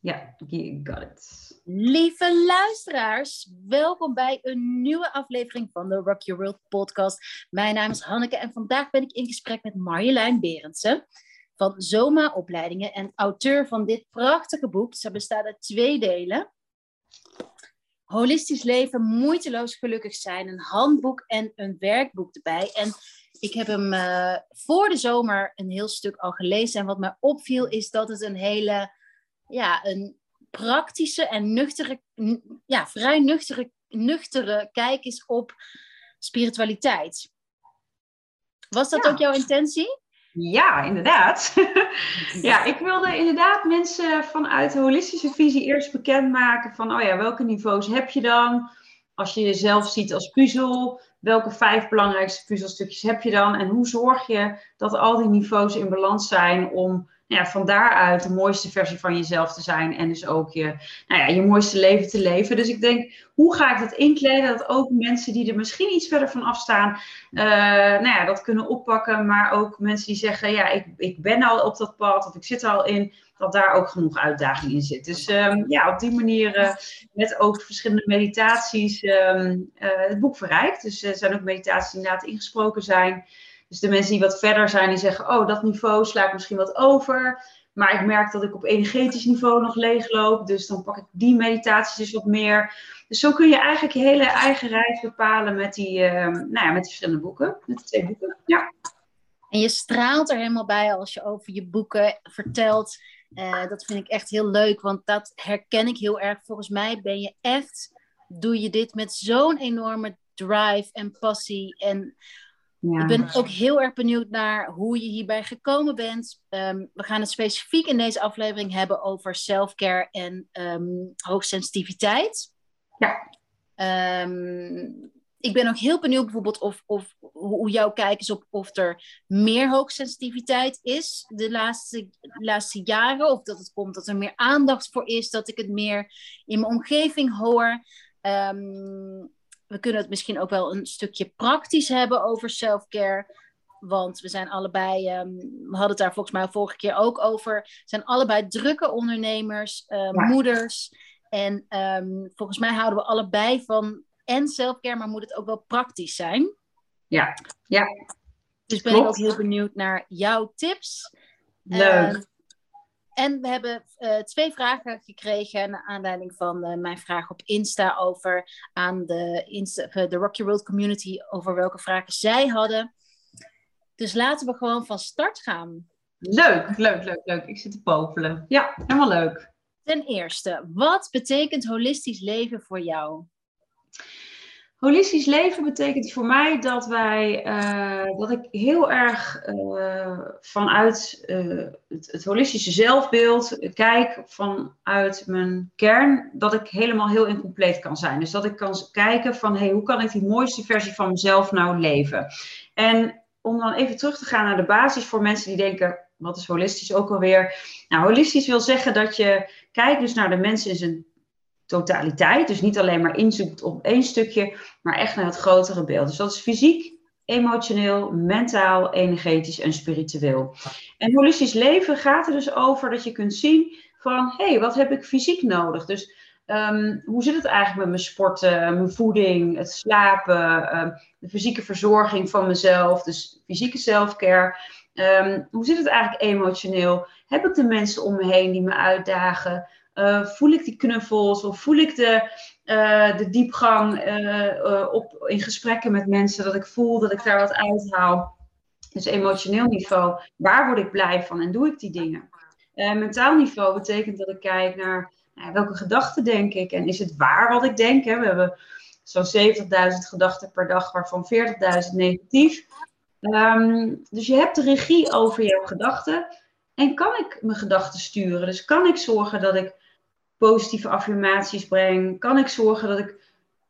Ja, you got it. Lieve luisteraars, welkom bij een nieuwe aflevering van de Rock Your World podcast. Mijn naam is Hanneke en vandaag ben ik in gesprek met Marjolein Berendsen van Zoma Opleidingen en auteur van dit prachtige boek. Ze bestaat uit twee delen. Holistisch leven, moeiteloos gelukkig zijn, een handboek en een werkboek erbij. En ik heb hem uh, voor de zomer een heel stuk al gelezen. En wat mij opviel is dat het een hele, ja, een praktische en nuchtere, ja, vrij nuchtere, nuchtere kijk is op spiritualiteit. Was dat Ja. ook jouw intentie? Ja, inderdaad. ja, ik wilde inderdaad mensen vanuit de holistische visie eerst bekendmaken van, oh ja, welke niveaus heb je dan? Als je jezelf ziet als puzzel, welke vijf belangrijkste puzzelstukjes heb je dan? En hoe zorg je dat al die niveaus in balans zijn om ja, van daaruit de mooiste versie van jezelf te zijn en dus ook je, nou ja, je mooiste leven te leven. Dus ik denk, hoe ga ik dat inkleden dat ook mensen die er misschien iets verder van afstaan, eh, nou ja, dat kunnen oppakken, maar ook mensen die zeggen, ja, ik, ik ben al op dat pad of ik zit er al in, dat daar ook genoeg uitdaging in zit. Dus ehm, ja, op die manier eh, met ook verschillende meditaties ehm, eh, het boek verrijkt. Dus er zijn ook meditaties die inderdaad ingesproken zijn. Dus de mensen die wat verder zijn, die zeggen, oh, dat niveau sla ik misschien wat over. Maar ik merk dat ik op energetisch niveau nog leegloop. Dus dan pak ik die meditaties dus wat meer. Dus zo kun je eigenlijk je hele eigen reis bepalen met die, ehm, nou ja, met die verschillende boeken. Met de twee boeken. Ja. En je straalt er helemaal bij als je over je boeken vertelt. Eh, dat vind ik echt heel leuk, want dat herken ik heel erg. Volgens mij ben je echt, doe je dit met zo'n enorme drive en passie. En ja. ik ben ook heel erg benieuwd naar hoe je hierbij gekomen bent. Ehm, we gaan het specifiek in deze aflevering hebben over self-care en ehm, hoogsensitiviteit. Ja. Ehm, ik ben ook heel benieuwd bijvoorbeeld of, of hoe jouw kijk is op of er meer hoogsensitiviteit is de laatste, de laatste jaren. Of dat het komt dat er meer aandacht voor is, dat ik het meer in mijn omgeving hoor. Ehm, we kunnen het misschien ook wel een stukje praktisch hebben over self-care. Want we zijn allebei, ehm, we hadden het daar volgens mij vorige keer ook over, we zijn allebei drukke ondernemers, eh, Ja. moeders. En ehm, volgens mij houden we allebei van en selfcare, maar moet het ook wel praktisch zijn. Ja. Ja. Dus ben ik ook heel benieuwd naar jouw tips. Leuk. Ehm, en we hebben eh, twee vragen gekregen naar aanleiding van eh, mijn vraag op Insta over aan de, Insta, eh, de Rocky World community over welke vragen zij hadden. Dus laten we gewoon van start gaan. Leuk, leuk, leuk, leuk. Ik zit te popelen. Ja, helemaal leuk. Ten eerste, wat betekent holistisch leven voor jou? Holistisch leven betekent voor mij dat wij, eh, dat ik heel erg eh, vanuit eh, het, holistische zelfbeeld kijk, vanuit mijn kern, dat ik helemaal heel incompleet kan zijn. Dus dat ik kan kijken van, hey, hoe kan ik die mooiste versie van mezelf nou leven? En om dan even terug te gaan naar de basis voor mensen die denken, wat is holistisch ook alweer? Nou, holistisch wil zeggen dat je kijkt dus naar de mensen in zijn totaliteit. Dus niet alleen maar inzoekt op één stukje, maar echt naar het grotere beeld. Dus dat is fysiek, emotioneel, mentaal, energetisch en spiritueel. En holistisch leven gaat er dus over dat je kunt zien van, hé, hey, wat heb ik fysiek nodig? Dus ehm, hoe zit het eigenlijk met mijn sporten, mijn voeding, het slapen, ehm, de fysieke verzorging van mezelf, dus fysieke selfcare. Ehm, hoe zit het eigenlijk emotioneel? Heb ik de mensen om me heen die me uitdagen? Uh, voel ik die knuffels of voel ik de, uh, de diepgang uh, op, in gesprekken met mensen, dat ik voel dat ik daar wat uithaal. Dus emotioneel niveau, waar word ik blij van en doe ik die dingen? mentaal niveau betekent dat ik kijk naar nou, welke gedachten denk ik en is het waar wat ik denk? Hè? We hebben zo'n 70.000 gedachten per dag, waarvan 40.000 negatief. Um, dus je hebt de regie over jouw gedachten. En kan ik mijn gedachten sturen? Dus kan ik zorgen dat ik positieve affirmaties breng? Kan ik zorgen dat ik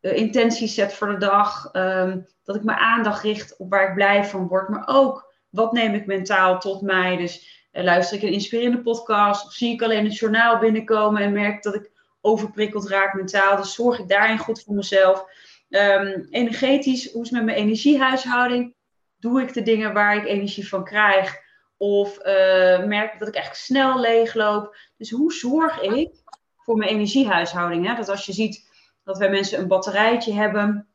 uh, intenties zet voor de dag? Um, dat ik mijn aandacht richt op waar ik blij van word? Maar ook, wat neem ik mentaal tot mij? Dus uh, luister ik een inspirerende podcast? Of zie ik alleen het journaal binnenkomen en merk dat ik overprikkeld raak mentaal? Dus zorg ik daarin goed voor mezelf? Um, energetisch, hoe is het met mijn energiehuishouding? Doe ik de dingen waar ik energie van krijg? Of uh, merk dat ik echt snel leegloop. Dus hoe zorg ik voor mijn energiehuishouding? Hè? Dat als je ziet dat wij mensen een batterijtje hebben.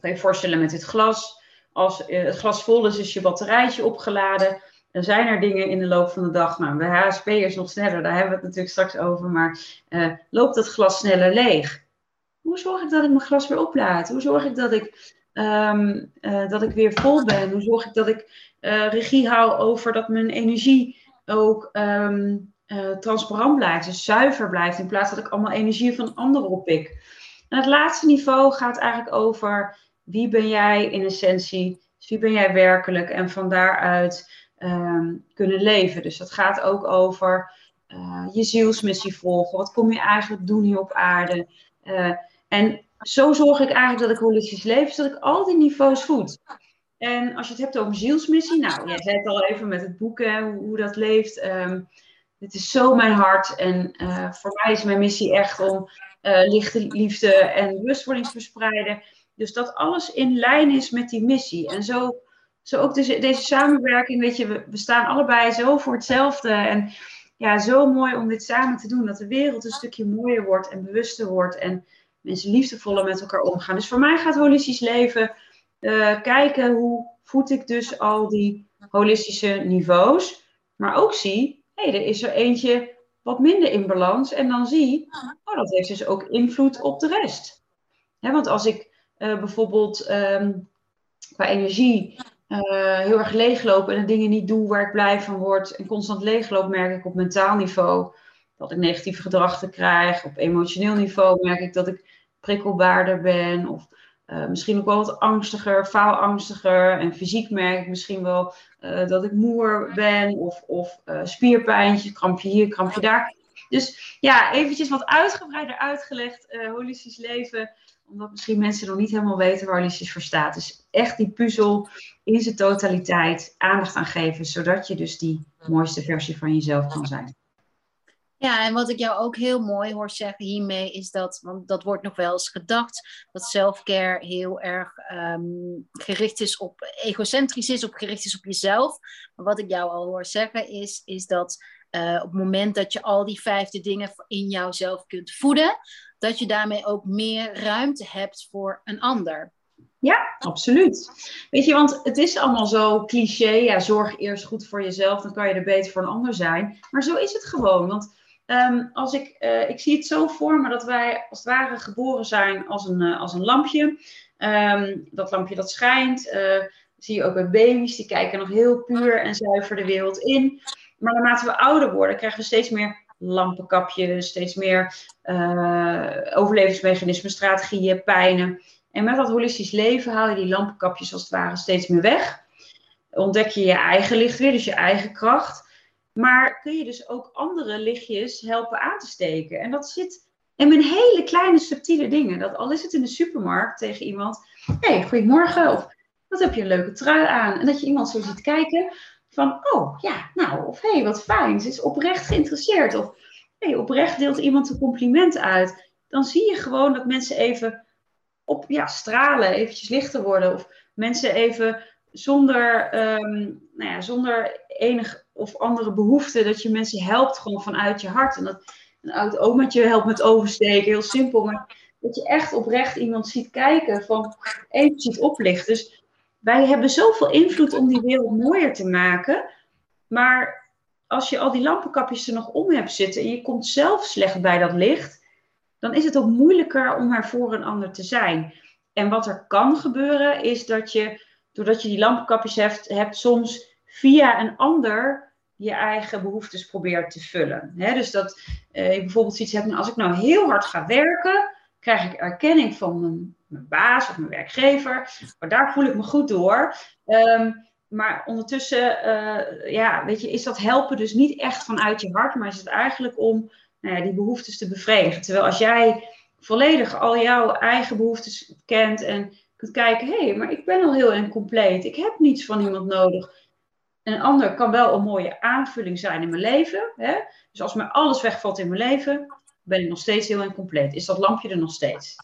Kan je voorstellen met dit glas. Als uh, het glas vol is, is je batterijtje opgeladen. Dan zijn er dingen in de loop van de dag. Nou, bij HSP is nog sneller, daar hebben we het natuurlijk straks over. Maar uh, loopt het glas sneller leeg? Hoe zorg ik dat ik mijn glas weer oplaad? Hoe zorg ik dat ik, um, uh, dat ik weer vol ben? Hoe zorg ik dat ik regie hou over dat mijn energie ook um, transparant blijft, dus zuiver blijft, in plaats dat ik allemaal energie van anderen oppik? En het laatste niveau gaat eigenlijk over wie ben jij in essentie, dus wie ben jij werkelijk en van daaruit um, kunnen leven. Dus dat gaat ook over uh, je zielsmissie volgen. Wat kom je eigenlijk doen hier op aarde? Uh, en zo zorg ik eigenlijk dat ik holistisch leef, zodat ik al die niveaus voed. En als je het hebt over zielsmissie, nou, jij zei het al even met het boek, hè, hoe, hoe, dat leeft. Um, dit is zo mijn hart. En uh, voor mij is mijn missie echt om uh, lichte liefde en bewustwording te verspreiden. Dus dat alles in lijn is met die missie. En zo, zo ook deze, deze samenwerking, weet je, we, staan allebei zo voor hetzelfde. En ja, zo mooi om dit samen te doen. Dat de wereld een stukje mooier wordt en bewuster wordt. En mensen liefdevoller met elkaar omgaan. Dus voor mij gaat holistisch leven uh, kijken hoe voed ik dus al die holistische niveaus. Maar ook zie, hé, hey, er is er eentje wat minder in balans. En dan zie, oh, dat heeft dus ook invloed op de rest. Hè, want als ik uh, bijvoorbeeld um, qua energie uh, heel erg leegloop en de dingen niet doe waar ik blij van word en constant leegloop, merk ik op mentaal niveau dat ik negatieve gedachten krijg. Op emotioneel niveau merk ik dat ik prikkelbaarder ben. Of uh, misschien ook wel wat angstiger, faalangstiger. En fysiek merk ik misschien wel uh, dat ik moer ben. Of, of uh, spierpijntje, krampje hier, krampje daar. Dus ja, eventjes wat uitgebreider uitgelegd. holistisch leven omdat misschien mensen nog niet helemaal weten waar holistisch voor staat. Dus echt die puzzel in zijn totaliteit aandacht aan geven, zodat je dus die mooiste versie van jezelf kan zijn. Ja, en wat ik jou ook heel mooi hoor zeggen hiermee is dat, want dat wordt nog wel eens gedacht, dat self-care heel erg um, gericht is op, egocentrisch is, op gericht is op jezelf. Maar wat ik jou al hoor zeggen is, is dat uh, op het moment dat je al die vijfde dingen in jouzelf kunt voeden, dat je daarmee ook meer ruimte hebt voor een ander. Ja, absoluut. Weet je, want het is allemaal zo cliché. Ja, zorg eerst goed voor jezelf, dan kan je er beter voor een ander zijn. Maar zo is het gewoon. Want Um, als ik, uh, ik zie het zo voor me dat wij als het ware geboren zijn als een, uh, als een lampje. Um, dat lampje dat schijnt. Uh, zie je ook bij baby's, die kijken nog heel puur en zuiver de wereld in. Maar naarmate we ouder worden, krijgen we steeds meer lampenkapjes, steeds meer overlevingsmechanismen, strategieën, pijnen. En met dat holistisch leven haal je die lampenkapjes als het ware steeds meer weg. Ontdek je je eigen licht weer, dus je eigen kracht. Maar kun je dus ook andere lichtjes helpen aan te steken. En dat zit in mijn hele kleine subtiele dingen. Dat al is het in de supermarkt tegen iemand. Hé, hey, goedemorgen. Of wat heb je een leuke trui aan? En dat je iemand zo ziet kijken. Van, oh ja, nou. Of hé, hey, wat fijn. Ze is oprecht geïnteresseerd. Of hé, hey, oprecht deelt iemand een compliment uit. Dan zie je gewoon dat mensen even op ja, stralen. Eventjes lichter worden. Of mensen even zonder, um, nou ja, zonder enig of andere behoeften, dat je mensen helpt gewoon vanuit je hart. En dat een oud omaatje helpt met oversteken, heel simpel. Maar dat je echt oprecht iemand ziet kijken, van even ziet oplichten. Dus wij hebben zoveel invloed om die wereld mooier te maken. Maar als je al die lampenkapjes er nog om hebt zitten en je komt zelf slecht bij dat licht, dan is het ook moeilijker om er voor een ander te zijn. En wat er kan gebeuren, is dat je, doordat je die lampenkapjes hebt, hebt soms via een ander je eigen behoeftes probeert te vullen. dus dat uh, je bijvoorbeeld iets hebt, als ik nou heel hard ga werken, krijg ik erkenning van mijn, baas of mijn werkgever. Maar daar voel ik me goed door. Um, maar ondertussen, uh, ja, weet je, is dat helpen dus niet echt vanuit je hart, maar is het eigenlijk om nou ja, die behoeftes te bevredigen. Terwijl als jij volledig al jouw eigen behoeftes kent en kunt kijken, hé, hey, maar ik ben al heel en compleet. Ik heb niets van iemand nodig een ander kan wel een mooie aanvulling zijn in mijn leven. Hè? Dus als mij alles wegvalt in mijn leven, ben ik nog steeds heel incompleet. Is dat lampje er nog steeds?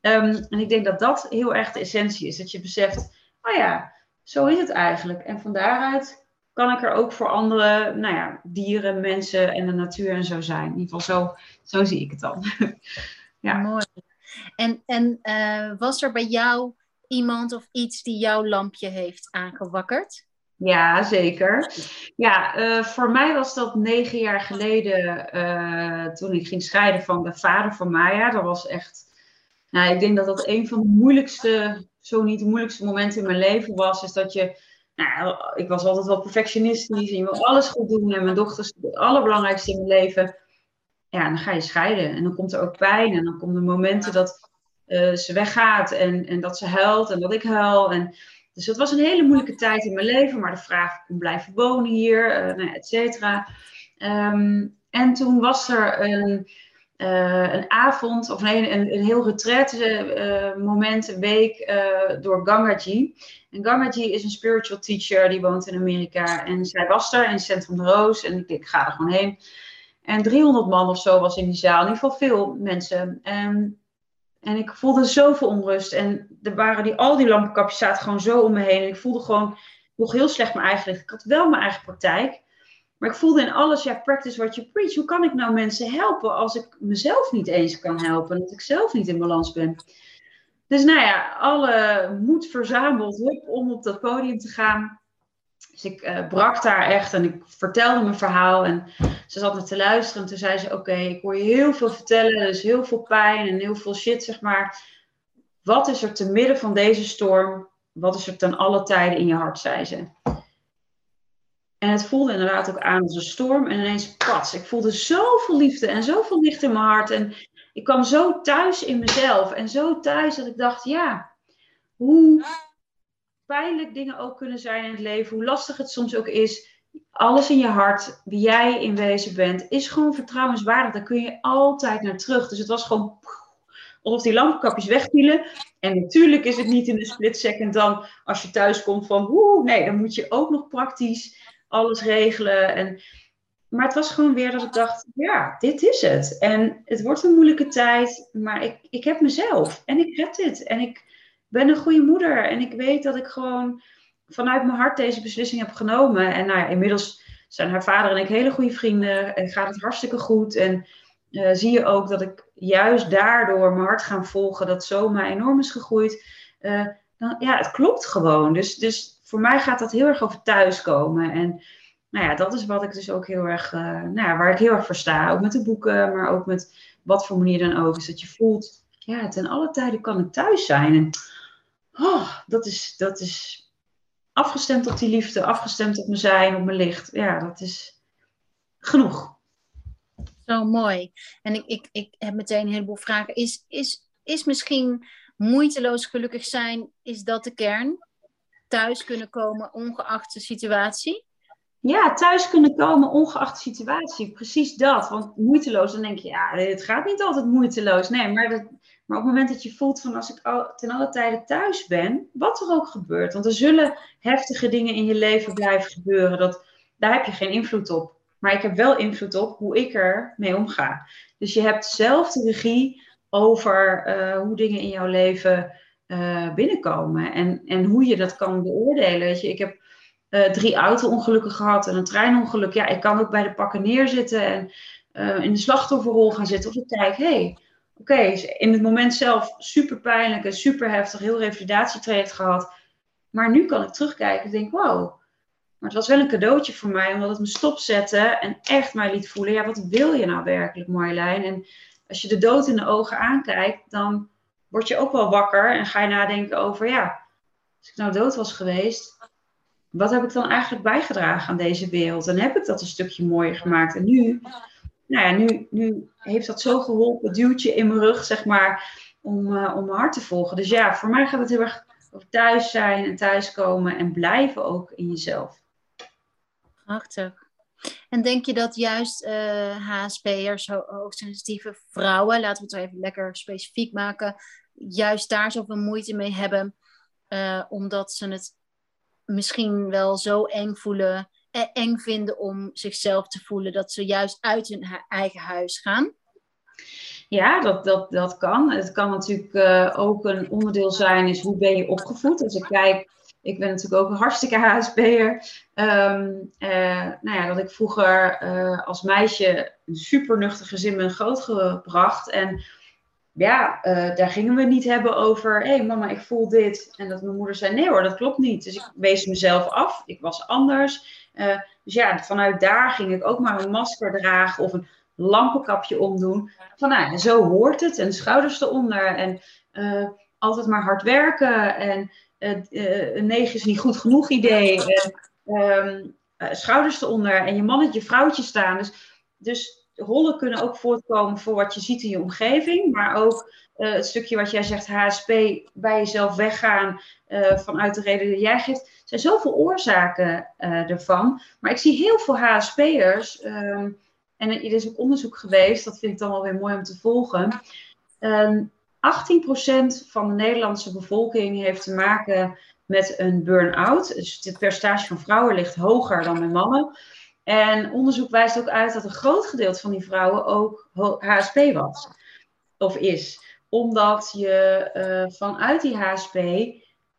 Um, en ik denk dat dat heel erg de essentie is. Dat je beseft, oh ja, zo is het eigenlijk. En van daaruit kan ik er ook voor andere nou ja, dieren, mensen en de natuur en zo zijn. In ieder geval zo, zo zie ik het dan. ja. Mooi. En, en uh, was er bij jou iemand of iets die jouw lampje heeft aangewakkerd? Ja, zeker. Ja, uh, voor mij was dat negen jaar geleden uh, toen ik ging scheiden van de vader van Maya. Dat was echt, nou, ik denk dat dat een van de moeilijkste, zo niet de moeilijkste momenten in mijn leven was. Is dat je, nou, ik was altijd wel perfectionistisch en je wil alles goed doen. En mijn dochter is het allerbelangrijkste in mijn leven. Ja, dan ga je scheiden en dan komt er ook pijn en dan komen er momenten dat uh, ze weggaat en, en dat ze huilt en dat ik huil. En, dus het was een hele moeilijke tijd in mijn leven, maar de vraag om blijven wonen hier, uh, et cetera. Um, en toen was er een, uh, een avond, of nee, een, een heel retraite moment, een week door Gangaji. En Gangaji is een spiritual teacher, die woont in Amerika. En zij was daar in het Centrum de Roos en ik, ik ga er gewoon heen. En 300 man of zo was in die zaal, in ieder geval veel mensen. En en ik voelde zoveel onrust. En er waren die, al die lampenkapjes zaten gewoon zo om me heen. En ik voelde gewoon nog heel slecht mijn eigen licht. Ik had wel mijn eigen praktijk. Maar ik voelde in alles, ja, practice what you preach. Hoe kan ik nou mensen helpen als ik mezelf niet eens kan helpen? Dat ik zelf niet in balans ben. Dus nou ja, alle moed verzameld om op dat podium te gaan. Dus ik uh, brak daar echt en ik vertelde mijn verhaal. En ze zat me te luisteren. En toen zei ze: Oké, ik hoor je heel veel vertellen. Er is heel veel pijn en heel veel shit, zeg maar. Wat is er te midden van deze storm? Wat is er ten alle tijden in je hart, zei ze. En het voelde inderdaad ook aan als een storm. En ineens, pas, ik voelde zoveel liefde en zoveel licht in mijn hart. En ik kwam zo thuis in mezelf. En zo thuis dat ik dacht: Ja, hoe pijnlijk dingen ook kunnen zijn in het leven, hoe lastig het soms ook is, alles in je hart, wie jij in wezen bent, is gewoon vertrouwenswaardig. Daar kun je altijd naar terug. Dus het was gewoon alsof die lampenkapjes wegvielen. En natuurlijk is het niet in de split second dan als je thuis komt van woe, nee, dan moet je ook nog praktisch alles regelen. En, maar het was gewoon weer dat ik dacht, ja, dit is het. En het wordt een moeilijke tijd, maar ik, ik heb mezelf en ik red dit. En ik, ben een goede moeder. En ik weet dat ik gewoon vanuit mijn hart deze beslissing heb genomen. En nou ja, inmiddels zijn haar vader en ik hele goede vrienden. En gaat het hartstikke goed. En uh, zie je ook dat ik juist daardoor mijn hart gaan volgen, dat Soma enorm is gegroeid. Uh, dan, ja, het klopt gewoon. Dus, dus voor mij gaat dat heel erg over thuiskomen. En nou ja, dat is wat ik dus ook heel erg, uh, nou ja, waar ik heel erg voor sta. Ook met de boeken, maar ook met wat voor manier dan ook. Is dat je voelt, ja, ten alle tijden kan ik thuis zijn. En oh, dat, is, dat is afgestemd op die liefde, afgestemd op mijn zijn, op mijn licht. Ja, dat is genoeg. Zo mooi. En ik, ik, ik heb meteen een heleboel vragen. Is, is, is misschien moeiteloos gelukkig zijn, is dat de kern? Thuis kunnen komen, ongeacht de situatie? Ja, thuis kunnen komen, ongeacht de situatie. Precies dat. Want moeiteloos, dan denk je, ja, het gaat niet altijd moeiteloos. Nee, maar dat, maar op het moment dat je voelt van als ik al, ten alle tijde thuis ben, wat er ook gebeurt. Want er zullen heftige dingen in je leven blijven gebeuren. Dat, daar heb je geen invloed op. Maar ik heb wel invloed op hoe ik er mee omga. Dus je hebt zelf de regie over uh, hoe dingen in jouw leven uh, binnenkomen. En, en hoe je dat kan beoordelen. Weet je, ik heb uh, drie auto-ongelukken gehad en een treinongeluk. Ja, ik kan ook bij de pakken neerzitten en in de slachtofferrol gaan zitten. Of ik kijk, hé, hey, oké, in het moment zelf super pijnlijk en super heftig, heel revalidatietraject gehad. Maar nu kan ik terugkijken en denk, wow, maar het was wel een cadeautje voor mij, omdat het me stopzette en echt mij liet voelen, ja, wat wil je nou werkelijk, Marjolein? En als je de dood in de ogen aankijkt, dan word je ook wel wakker en ga je nadenken over, ja, als ik nou dood was geweest, wat heb ik dan eigenlijk bijgedragen aan deze wereld? En heb ik dat een stukje mooier gemaakt? En nu nou ja, nu, nu heeft dat zo geholpen, duwtje in mijn rug, zeg maar, om, uh, om mijn hart te volgen. Dus ja, voor mij gaat het heel erg over thuis zijn en thuiskomen en blijven ook in jezelf. Prachtig. En denk je dat juist uh, eh, HSP'ers, ho hoogsensitieve vrouwen, laten we het even lekker specifiek maken, juist daar zoveel moeite mee hebben, uh, omdat ze het misschien wel zo eng voelen eng vinden om zichzelf te voelen, dat ze juist uit hun eigen huis gaan? Ja, dat, dat, dat kan. Het kan natuurlijk uh, ook een onderdeel zijn, is hoe ben je opgevoed. Als ik kijk ik ben natuurlijk ook een hartstikke HSP'er. Um, nou ja, dat ik vroeger als meisje een super nuchter gezin ben grootgebracht. En ja, daar gingen we niet hebben over, hé hey, mama, ik voel dit. En dat mijn moeder zei, nee hoor, dat klopt niet. Dus ik wees mezelf af, ik was anders. Dus ja, vanuit daar ging ik ook maar een masker dragen of een lampenkapje omdoen. Van nou, zo hoort het. En schouders eronder. En uh, altijd maar hard werken. En uh, negen is niet goed genoeg idee. En um, schouders eronder. En je mannetje, vrouwtje staan. Dus, dus rollen kunnen ook voortkomen voor wat je ziet in je omgeving. Maar ook het stukje wat jij zegt, HSP, bij jezelf weggaan. vanuit de reden die jij geeft. Zoveel oorzaken ervan. Maar ik zie heel veel HSP'ers. Ehm, en er is ook onderzoek geweest, dat vind ik dan wel weer mooi om te volgen. Um, ehm, 18% van de Nederlandse bevolking heeft te maken met een burn-out. Dus het percentage van vrouwen ligt hoger dan bij mannen. En onderzoek wijst ook uit dat een groot gedeelte van die vrouwen ook HSP was. Of is. Omdat je uh, vanuit die HSP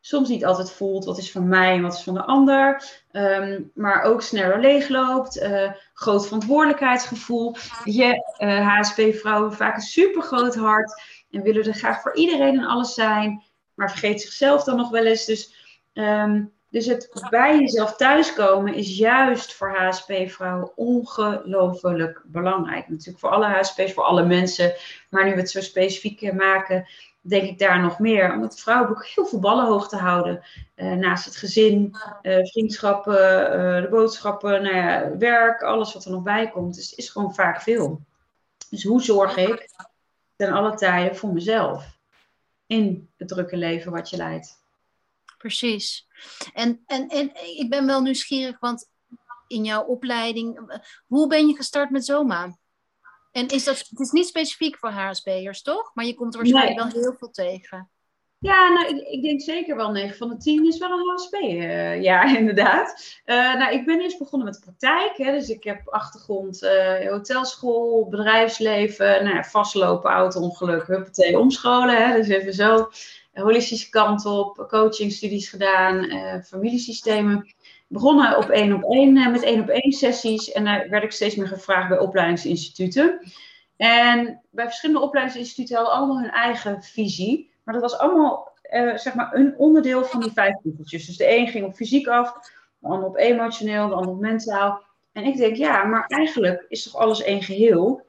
soms niet altijd voelt wat is van mij en wat is van de ander. Um, maar ook sneller leegloopt. Uh, groot verantwoordelijkheidsgevoel. Je HSP-vrouwen vaak een super groot hart. En willen er graag voor iedereen en alles zijn. Maar vergeet zichzelf dan nog wel eens. Dus, um, dus het bij jezelf thuiskomen is juist voor HSP-vrouwen ongelooflijk belangrijk. Natuurlijk voor alle HSP's, voor alle mensen. Maar nu we het zo specifiek maken, denk ik daar nog meer. Omdat vrouwen ook heel veel ballen hoog te houden. Uh, naast het gezin, uh, vriendschappen, uh, de boodschappen, nou ja, werk, alles wat er nog bij komt. Dus het is gewoon vaak veel. Dus hoe zorg ik ten alle tijden voor mezelf in het drukke leven wat je leidt? Precies. En, en, en ik ben wel nieuwsgierig, want in jouw opleiding, hoe ben je gestart met Zoma? En is dat, het is niet specifiek voor HSB'ers, toch? Maar je komt er waarschijnlijk wel heel veel tegen. Ja, nou, ik, ik, denk zeker wel 9 van de 10 is wel een HSP. Uh, ja, inderdaad. Uh, nou, ik ben eerst begonnen met de praktijk. Hè, dus ik heb achtergrond uh, hotelschool, bedrijfsleven, nou, vastlopen, auto-ongeluk, huppatee, omscholen. Hè, dus even zo. Holistische kant op, coaching, studies gedaan, familiesystemen begonnen op één op één eh, met één op één sessies. En daar werd ik steeds meer gevraagd bij opleidingsinstituten. En bij verschillende opleidingsinstituten hadden allemaal hun eigen visie. Maar dat was allemaal uh, zeg maar een onderdeel van die vijf puzzeltjes. Dus de een ging op fysiek af, de ander op emotioneel, de ander op mentaal. En ik denk, ja, maar eigenlijk is toch alles één geheel.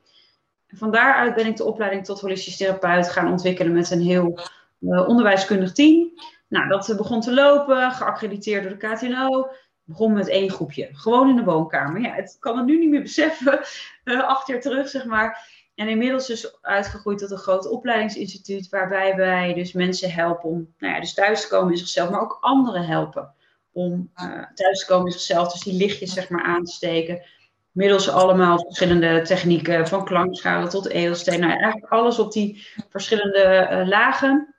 En van daaruit ben ik de opleiding tot holistisch therapeut gaan ontwikkelen met een heel uh, onderwijskundig team. Nou, dat begon te lopen, geaccrediteerd door de KTNO begon met één groepje. Gewoon in de woonkamer. Ja, het kan het nu niet meer beseffen. Uh, acht jaar terug, zeg maar. En inmiddels is uitgegroeid tot een groot opleidingsinstituut. Waarbij wij dus mensen helpen om nou ja, dus thuis te komen in zichzelf. Maar ook anderen helpen om uh, thuis te komen in zichzelf. Dus die lichtjes zeg maar aan te steken. Middels allemaal verschillende technieken. Van klankschalen tot eelsteen. Nou, eigenlijk alles op die verschillende uh, lagen.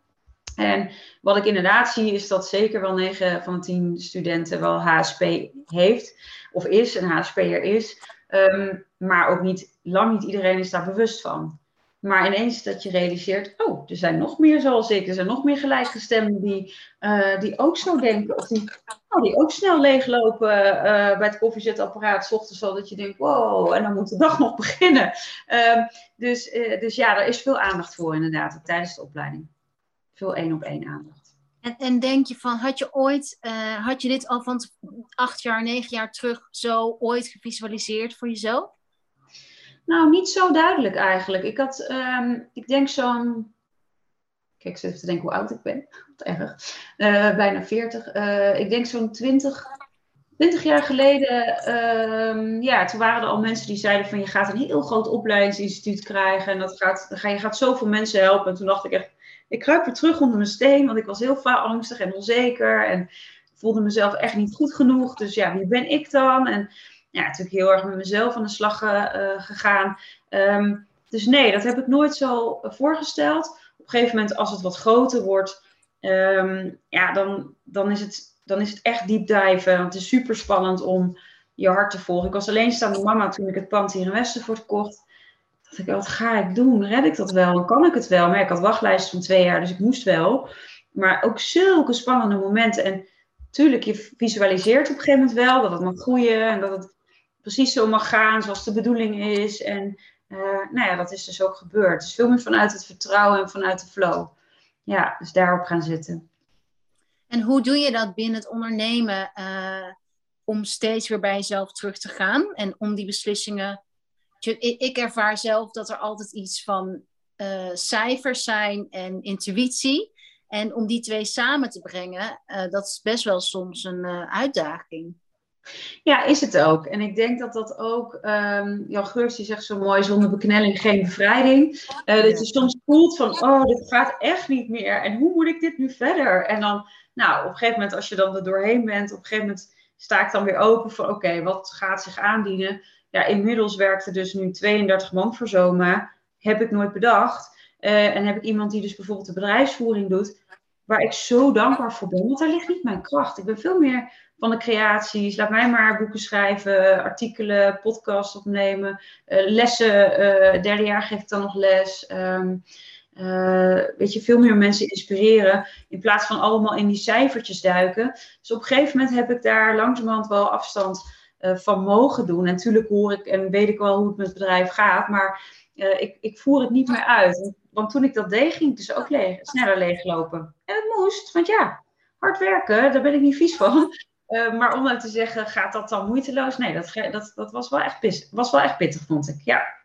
En wat ik inderdaad zie, is dat zeker wel 9 van de 10 studenten wel HSP heeft, of is, een HSP'er is. Um, maar ook niet, lang niet iedereen is daar bewust van. Maar ineens dat je realiseert, oh, er zijn nog meer zoals ik, er zijn nog meer gelijkgestemden die, uh, die ook zo denken. Of die, oh, die ook snel leeglopen uh, bij het koffiezetapparaat, s ochtends al dat je denkt, wow, en dan moet de dag nog beginnen. Uh, dus, uh, dus ja, daar is veel aandacht voor inderdaad tijdens de opleiding veel één op één aandacht. En, en denk je van, had je ooit, uh, had je dit al van acht jaar, negen jaar terug zo ooit gevisualiseerd voor jezelf? Nou, niet zo duidelijk eigenlijk. Ik had, um, ik denk zo'n, kijk, ik zit even te denken hoe oud ik ben. Wat erg. Uh, bijna 40. Uh, eh, ik denk zo'n 20, 20 jaar geleden, uh, ja, toen waren er al mensen die zeiden van je gaat een heel groot opleidingsinstituut krijgen en dat gaat, ga, je gaat zoveel mensen helpen. En toen dacht ik echt, ik kruip weer terug onder mijn steen, want ik was heel angstig en onzeker en voelde mezelf echt niet goed genoeg. Dus ja, wie ben ik dan? En ja, natuurlijk heel erg met mezelf aan de slag uh, gegaan. Um, dus nee, dat heb ik nooit zo voorgesteld. Op een gegeven moment, als het wat groter wordt, um, ja, dan, dan, is het, dan is het echt diep. Want het is super spannend om je hart te volgen. Ik was alleenstaande mama toen ik het pand hier in Westervoort kocht dacht ik, wat ga ik doen? Red ik dat wel? Kan ik het wel? Maar ik had wachtlijst van twee jaar, dus ik moest wel. Maar ook zulke spannende momenten. En tuurlijk, je visualiseert op een gegeven moment wel dat het mag groeien en dat het precies zo mag gaan zoals de bedoeling is. En uh, nou ja, dat is dus ook gebeurd. Dus veel meer vanuit het vertrouwen en vanuit de flow. Ja, dus daarop gaan zitten. En hoe doe je dat binnen het ondernemen uh, om steeds weer bij jezelf terug te gaan en om die beslissingen. Ik ervaar zelf dat er altijd iets van uh, cijfers zijn en intuïtie. En om die twee samen te brengen, uh, dat is best wel soms een uitdaging. Ja, is het ook. En ik denk dat dat ook, um, Jan Geurts die zegt zo mooi, zonder beknelling geen bevrijding. Uh, dat je soms voelt van, oh, dit gaat echt niet meer. En hoe moet ik dit nu verder? En dan, nou, op een gegeven moment, als je dan er doorheen bent, op een gegeven moment sta ik dan weer open voor, oké, wat gaat zich aandienen? Ja, inmiddels werkte dus nu 32 man voor Zoma. Heb ik nooit bedacht. Uh, en heb ik iemand die dus bijvoorbeeld de bedrijfsvoering doet, waar ik zo dankbaar voor ben. Want daar ligt niet mijn kracht. Ik ben veel meer van de creaties. Laat mij maar boeken schrijven, artikelen, podcasts opnemen, uh, lessen. Uh, derde jaar geef ik dan nog les. Uh, weet je, veel meer mensen inspireren. In plaats van allemaal in die cijfertjes duiken. Dus op een gegeven moment heb ik daar langzamerhand wel afstand van mogen doen. En natuurlijk hoor ik en weet ik wel hoe het met het bedrijf gaat. Maar ik, ik voer het niet meer uit. Want toen ik dat deed, ging ik dus ook leeg, sneller leeglopen. En het moest, want ja, hard werken, daar ben ik niet vies van. Uh, maar om nou te zeggen, gaat dat dan moeiteloos? Nee, dat, dat, dat was, wel echt pittig, was wel echt pittig, vond ik. Ja.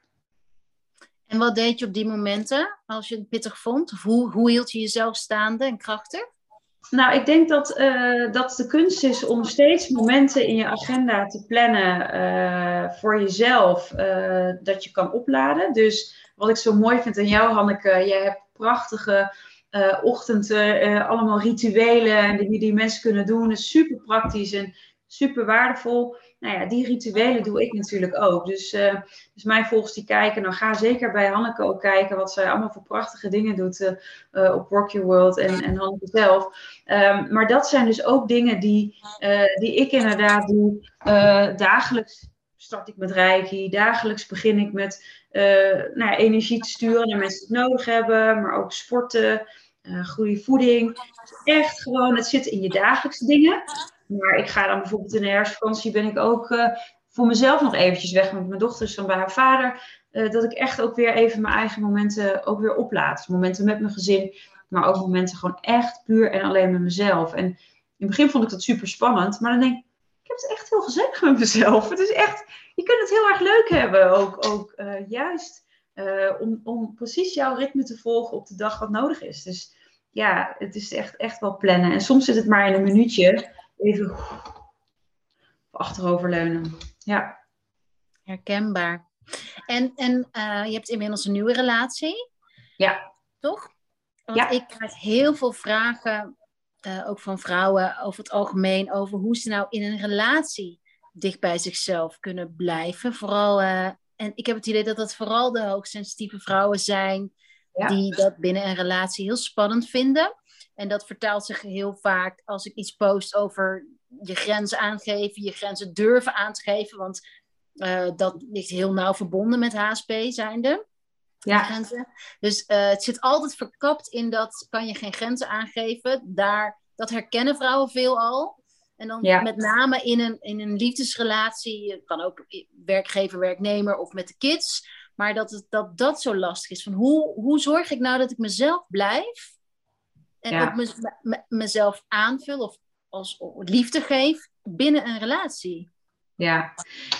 En wat deed je op die momenten als je het pittig vond? Of hoe, hoe hield je jezelf staande en krachtig? Nou, ik denk dat, uh, dat de kunst is om steeds momenten in je agenda te plannen uh, voor jezelf, dat je kan opladen. Dus wat ik zo mooi vind aan jou, Hanneke, jij hebt prachtige ochtenden, allemaal rituelen die, die mensen kunnen doen. is super praktisch en super waardevol. Nou ja, die rituelen doe ik natuurlijk ook. Dus, uh, dus mijn volgers die kijken, dan ga zeker bij Hanneke ook kijken wat zij allemaal voor prachtige dingen doet op Rock Your World en, en Hanneke zelf. Um, maar dat zijn dus ook dingen die, die ik inderdaad doe dagelijks start ik met Reiki. Dagelijks begin ik met nou, energie te sturen naar mensen die het nodig hebben, maar ook sporten goede voeding. Echt gewoon, het zit in je dagelijkse dingen. Maar ik ga dan bijvoorbeeld in de herfstvakantie ben ik ook uh, voor mezelf nog eventjes weg met mijn dochters van bij haar vader. Uh, dat ik echt ook weer even mijn eigen momenten ook weer oplaat. Dus momenten met mijn gezin, maar ook momenten gewoon echt puur en alleen met mezelf. En in het begin vond ik dat super spannend, maar dan denk ik, ik heb het echt heel gezellig met mezelf. Het is echt, je kunt het heel erg leuk hebben, ook, ook juist uh, om, om precies jouw ritme te volgen op de dag wat nodig is. Dus ja, het is echt, echt wel plannen. En soms zit het maar in een minuutje. Even achteroverleunen. Ja. Herkenbaar. En, en uh, je hebt inmiddels een nieuwe relatie. Ja. Toch? Want ja. ik krijg heel veel vragen, uh, ook van vrouwen over het algemeen, over hoe ze nou in een relatie dicht bij zichzelf kunnen blijven. Vooral uh, en ik heb het idee dat dat vooral de hoogsensitieve vrouwen zijn die dat binnen een relatie heel spannend vinden. En dat vertaalt zich heel vaak als ik iets post over je grenzen aangeven, je grenzen durven aan te geven, want uh, dat ligt heel nauw verbonden met HSP zijnde. Ja. Grenzen. Dus uh, het zit altijd verkapt in dat kan je geen grenzen aangeven. Daar, dat herkennen vrouwen veelal. En dan met name in een, in een liefdesrelatie, het kan ook werkgever, werknemer of met de kids. Maar dat het, dat, dat zo lastig is. Van hoe, hoe zorg ik nou dat ik mezelf blijf? En ook me, mezelf aanvul of als liefde geef binnen een relatie. Ja,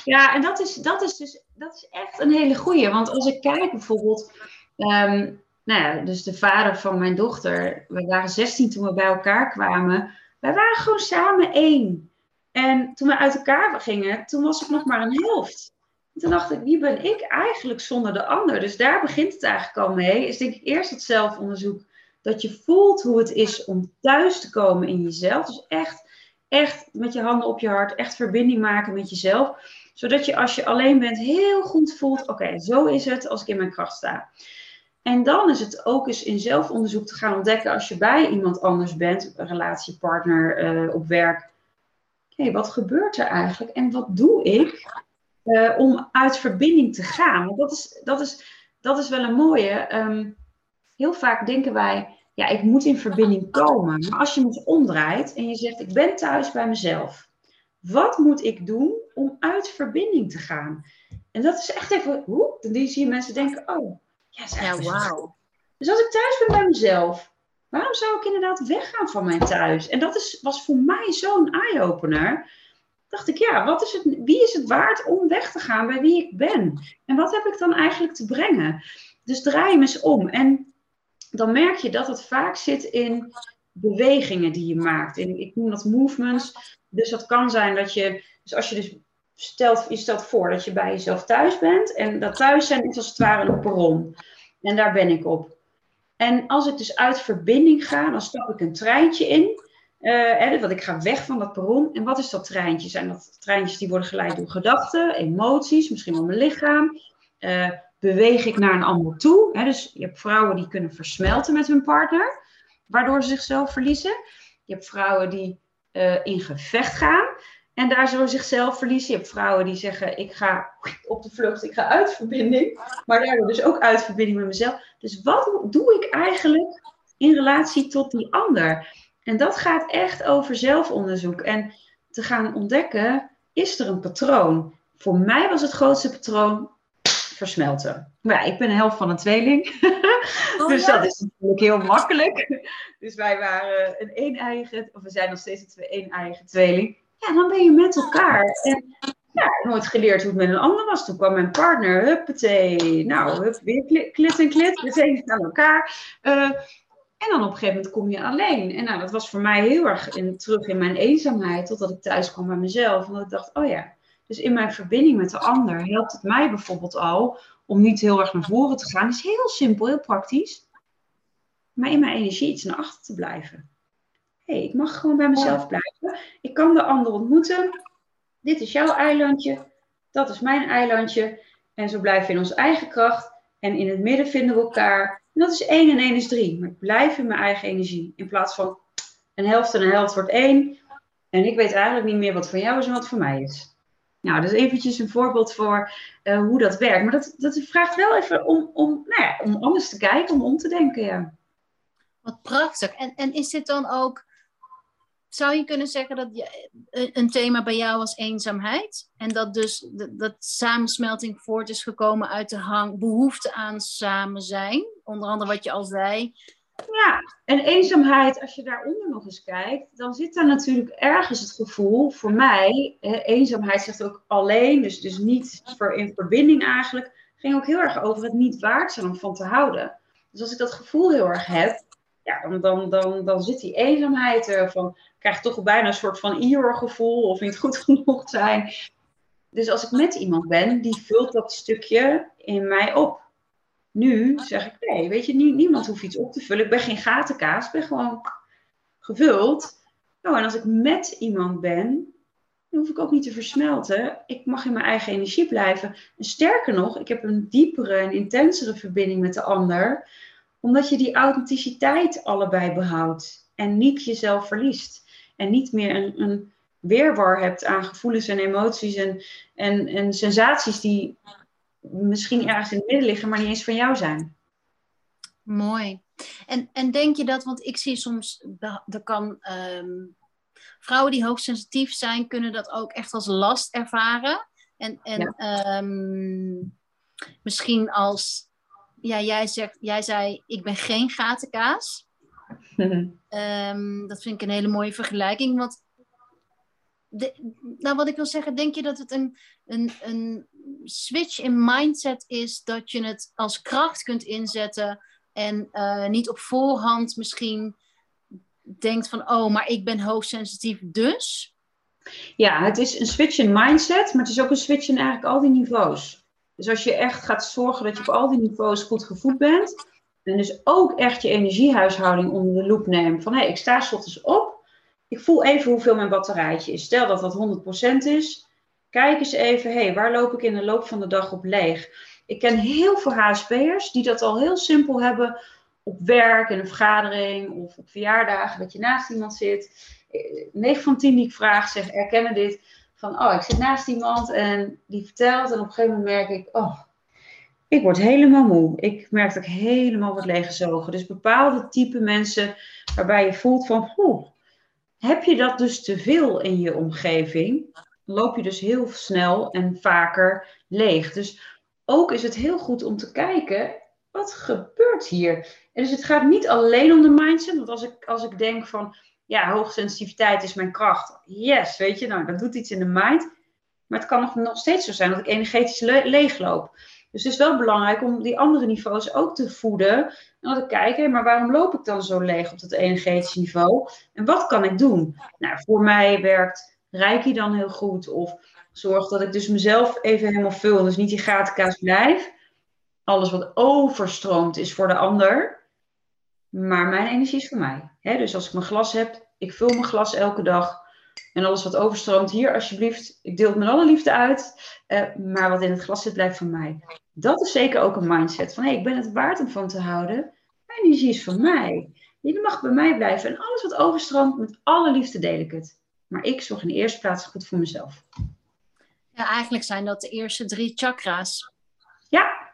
ja en dat is, dat is dus dat is echt een hele goeie. Want als ik kijk bijvoorbeeld, um, nou ja, dus de vader van mijn dochter, we waren 16 toen we bij elkaar kwamen. Wij waren gewoon samen één. En toen we uit elkaar gingen, toen was ik nog maar een helft. En toen dacht ik, wie ben ik eigenlijk zonder de ander? Dus daar begint het eigenlijk al mee. Is denk ik eerst het zelfonderzoek. Dat je voelt hoe het is om thuis te komen in jezelf. Dus echt, echt met je handen op je hart, echt verbinding maken met jezelf. Zodat je als je alleen bent heel goed voelt, oké, zo is het als ik in mijn kracht sta. En dan is het ook eens in zelfonderzoek te gaan ontdekken als je bij iemand anders bent, een relatiepartner uh, op werk. Hé, wat gebeurt er eigenlijk en wat doe ik uh, om uit verbinding te gaan? Want dat is, dat is, dat is wel een mooie. Um, heel vaak denken wij, ja, ik moet in verbinding komen. Maar als je het omdraait en je zegt, ik ben thuis bij mezelf. Wat moet ik doen om uit verbinding te gaan? En dat is echt even, hoe? Dan zie je mensen denken, oh, ja, is echt ja, wow. Dus als ik thuis ben bij mezelf, waarom zou ik inderdaad weggaan van mijn thuis? En dat is, was voor mij zo'n eye-opener. Dacht ik, ja, wat is het, wie is het waard om weg te gaan bij wie ik ben? En wat heb ik dan eigenlijk te brengen? Dus draai hem eens om. En dan merk je dat het vaak zit in bewegingen die je maakt. In, ik noem dat movements. Dus dat kan zijn dat je, dus als je dus stelt, je stelt voor dat je bij jezelf thuis bent. En dat thuis zijn is als het ware een perron. En daar ben ik op. En als ik dus uit verbinding ga, dan stap ik een treintje in. Uh, want ik ga weg van dat perron. En wat is dat treintje? Zijn dat treintjes die worden geleid door gedachten, emoties, misschien wel mijn lichaam? Uh, beweeg ik naar een ander toe? Hè? Dus je hebt vrouwen die kunnen versmelten met hun partner, waardoor ze zichzelf verliezen. Je hebt vrouwen die uh, in gevecht gaan. En daar zullen zichzelf verliezen. Je hebt vrouwen die zeggen: Ik ga op de vlucht, ik ga uit verbinding. Maar daardoor dus ook uit verbinding met mezelf. Dus wat doe ik eigenlijk in relatie tot die ander? En dat gaat echt over zelfonderzoek. En te gaan ontdekken: is er een patroon? Voor mij was het grootste patroon versmelten. Ja, ik ben een helft van een tweeling. Oh, dus dat is natuurlijk heel makkelijk. Dus wij waren een een-eigen, of we zijn nog steeds een een-eigen tweeling ja, dan ben je met elkaar. En ja, nooit geleerd hoe het met een ander was. Toen kwam mijn partner, huppatee, nou, hup, weer klit en klit, meteen aan elkaar. Uh, en dan op een gegeven moment kom je alleen. En nou, dat was voor mij heel erg in, terug in mijn eenzaamheid, totdat ik thuis kwam bij mezelf. En dat ik dacht, oh ja, dus in mijn verbinding met de ander helpt het mij bijvoorbeeld al om niet heel erg naar voren te gaan. Is heel simpel, heel praktisch. Maar in mijn energie iets naar achter te blijven hey, ik mag gewoon bij mezelf blijven. Ik kan de ander ontmoeten. Dit is jouw eilandje. Dat is mijn eilandje. En zo blijven we in onze eigen kracht. En in het midden vinden we elkaar. En dat is één en één is drie. Maar ik blijf in mijn eigen energie. In plaats van een helft en een helft wordt één. En ik weet eigenlijk niet meer wat van jou is en wat voor mij is. Nou, dat is eventjes een voorbeeld voor uh, hoe dat werkt. Maar dat, dat vraagt wel even om, om, nou ja, om anders te kijken, om om te denken. Ja. Wat prachtig. En, en is dit dan ook zou je kunnen zeggen dat je, eh, een thema bij jou was eenzaamheid? En dat dus dat samensmelting voort is gekomen uit de hang, behoefte aan samen zijn? Onder andere wat je al zei. Ja, en eenzaamheid, als je daaronder nog eens kijkt, dan zit daar natuurlijk ergens het gevoel, voor mij, eenzaamheid zegt ook alleen, dus, dus niet voor in verbinding eigenlijk, ging ook heel erg over het niet waard zijn om van te houden. Dus als ik dat gevoel heel erg heb, ja, dan, dan, dan, dan zit die eenzaamheid er van, krijg toch bijna een soort van gevoel of niet goed genoeg zijn. Dus als ik met iemand ben, die vult dat stukje in mij op. Nu zeg ik, nee, weet je, niemand hoeft iets op te vullen. Ik ben geen gatenkaas, ik ben gewoon gevuld. Nou, en als ik met iemand ben, dan hoef ik ook niet te versmelten. Ik mag in mijn eigen energie blijven. En sterker nog, ik heb een diepere en intensere verbinding met de ander omdat je die authenticiteit allebei behoudt en niet jezelf verliest. En niet meer een, een weerwar hebt aan gevoelens en emoties en, en, en sensaties die misschien ergens in het midden liggen, maar niet eens van jou zijn. Mooi. En, en denk je dat, want ik zie soms, dat kan, ehm, vrouwen die hoogsensitief zijn, kunnen dat ook echt als last ervaren. En, en ehm, misschien als ja, jij, zegt, jij zei, ik ben geen gatenkaas. um, dat vind ik een hele mooie vergelijking. Want de, nou, wat ik wil zeggen, denk je dat het een, een, een switch in mindset is dat je het als kracht kunt inzetten en uh, niet op voorhand misschien denkt van, oh, maar ik ben hoogsensitief dus? Ja, het is een switch in mindset, maar het is ook een switch in eigenlijk al die niveaus. Dus als je echt gaat zorgen dat je op al die niveaus goed gevoed bent. En dus ook echt je energiehuishouding onder de loep neemt. Van hé, hey, ik sta s ochtends op. Ik voel even hoeveel mijn batterijtje is. Stel dat dat 100% is. Kijk eens even, hey, waar loop ik in de loop van de dag op leeg? Ik ken heel veel HSP'ers die dat al heel simpel hebben op werk, in een vergadering of op verjaardagen, dat je naast iemand zit. 9 van 10 die ik vraag zeg, erkennen dit van, oh, ik zit naast iemand en die vertelt en op een gegeven moment merk ik, oh, ik word helemaal moe. Ik merk dat ik helemaal word leeggezogen. Dus bepaalde type mensen waarbij je voelt van, oeh, heb je dat dus te veel in je omgeving, loop je dus heel snel en vaker leeg. Dus ook is het heel goed om te kijken, wat gebeurt hier? En dus het gaat niet alleen om de mindset, want als ik, als ik denk van, ja, hoogsensitiviteit is mijn kracht. Yes, weet je, nou, dat doet iets in de mind. Maar het kan nog, nog steeds zo zijn dat ik energetisch le leegloop. Dus het is wel belangrijk om die andere niveaus ook te voeden. En dan te kijken, maar waarom loop ik dan zo leeg op dat energetische niveau? En wat kan ik doen? Nou, voor mij werkt Reiki dan heel goed. Of zorg dat ik dus mezelf even helemaal vul. Dus niet die gatenkaas blijf. Alles wat overstroomt is voor de ander. Maar mijn energie is voor mij. dus als ik mijn glas heb, ik vul mijn glas elke dag. En alles wat overstroomt, hier alsjeblieft, ik deel het met alle liefde uit. Uh, maar wat in het glas zit, blijft van mij. Dat is zeker ook een mindset van hé, ik ben het waard om van te houden. Mijn energie is van mij. Je mag bij mij blijven. En alles wat overstroomt, met alle liefde deel ik het. Maar ik zorg in de eerste plaats goed voor mezelf. Ja, eigenlijk zijn dat de eerste drie chakra's. Ja,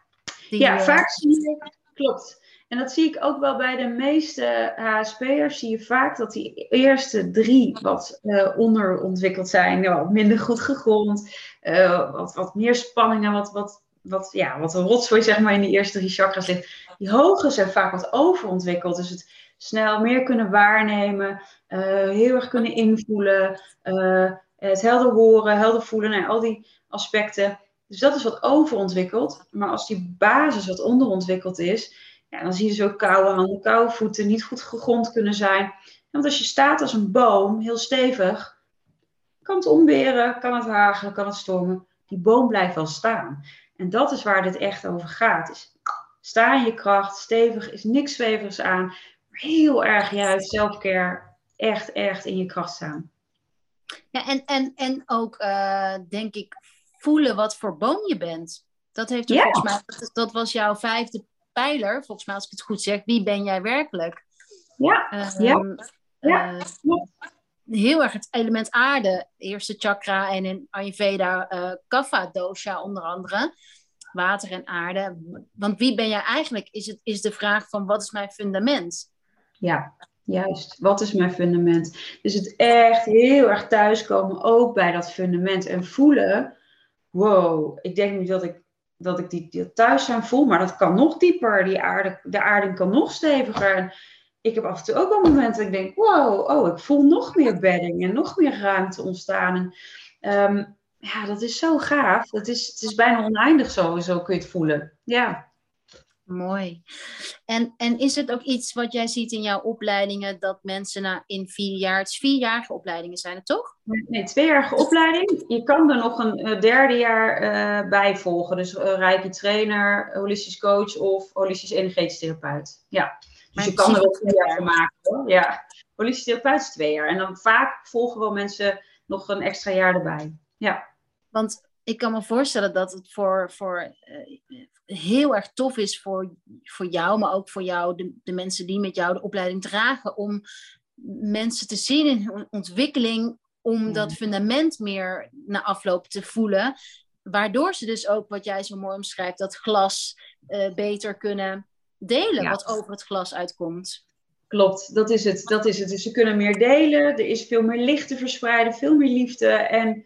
ja uh... vaak zie je, klopt. En dat zie ik ook wel bij de meeste HSP'ers. Zie je vaak dat die eerste drie wat uh, onderontwikkeld zijn, wat minder goed gegrond, uh, wat, wat meer spanningen, wat, wat wat, ja, wat een rotzooi zeg maar in die eerste drie chakras ligt. Die hoge zijn vaak wat overontwikkeld. Dus het snel meer kunnen waarnemen, uh, heel erg kunnen invoelen, uh, het helder horen, helder voelen, nou, al die aspecten. Dus dat is wat overontwikkeld. Maar als die basis wat onderontwikkeld is, ja, dan zie je zo koude handen, koude voeten, niet goed gegrond kunnen zijn. Want als je staat als een boom, heel stevig, kan het omweren, kan het hagelen, kan het stormen. Die boom blijft wel staan. En dat is waar dit echt over gaat. Is sta in je kracht, stevig, is niks zweverigs aan. Heel erg juist zelfcare, echt, echt in je kracht staan. Ja, en, en, en ook, uh, denk ik, voelen wat voor boom je bent. Dat heeft er volgens mij, dat, was jouw vijfde pijler, volgens mij als ik het goed zeg. Wie ben jij werkelijk? Ja, ja. ja. Uh, heel erg het element aarde, eerste chakra en in Ayurveda uh, kapha dosha onder andere, water en aarde. Want wie ben jij eigenlijk, is, het, is de vraag van wat is mijn fundament? Ja, juist. Wat is mijn fundament? Dus het echt heel erg thuiskomen ook bij dat fundament en voelen, wow, ik denk niet dat ik dat ik die, die thuis zijn voel, maar dat kan nog dieper. Die aarde, de aarde kan nog steviger ik heb af en toe ook wel momenten dat ik denk, wow, oh, ik voel nog meer bedding en nog meer ruimte ontstaan. En, ehm, ja, dat is zo gaaf. Het is, het is bijna oneindig zo, zo kun je het voelen. Ja. Mooi. En, en is het ook iets wat jij ziet in jouw opleidingen, dat mensen na in vier jaar, het is vierjarige opleidingen zijn het toch? Nee, tweejarige opleiding. Je kan er nog een derde jaar uh, bij volgen. Dus uh, Reiki trainer, holistisch coach of holistisch energetisch therapeut. Ja. Dus je kan er wel twee jaar van maken hoor. Ja, holistische therapeut is twee jaar. En dan vaak volgen wel mensen nog een extra jaar erbij. Ja. Want ik kan me voorstellen dat het voor, voor uh, heel erg tof is voor, voor jou, maar ook voor jou, de, de mensen die met jou de opleiding dragen, om mensen te zien in hun ontwikkeling, om dat fundament meer na afloop te voelen. Waardoor ze dus ook, wat jij zo mooi omschrijft, dat glas uh, beter kunnen delen wat over het glas uitkomt. Klopt, dat is het. Dat is het. Dus ze kunnen meer delen, er is veel meer licht te verspreiden, veel meer liefde. En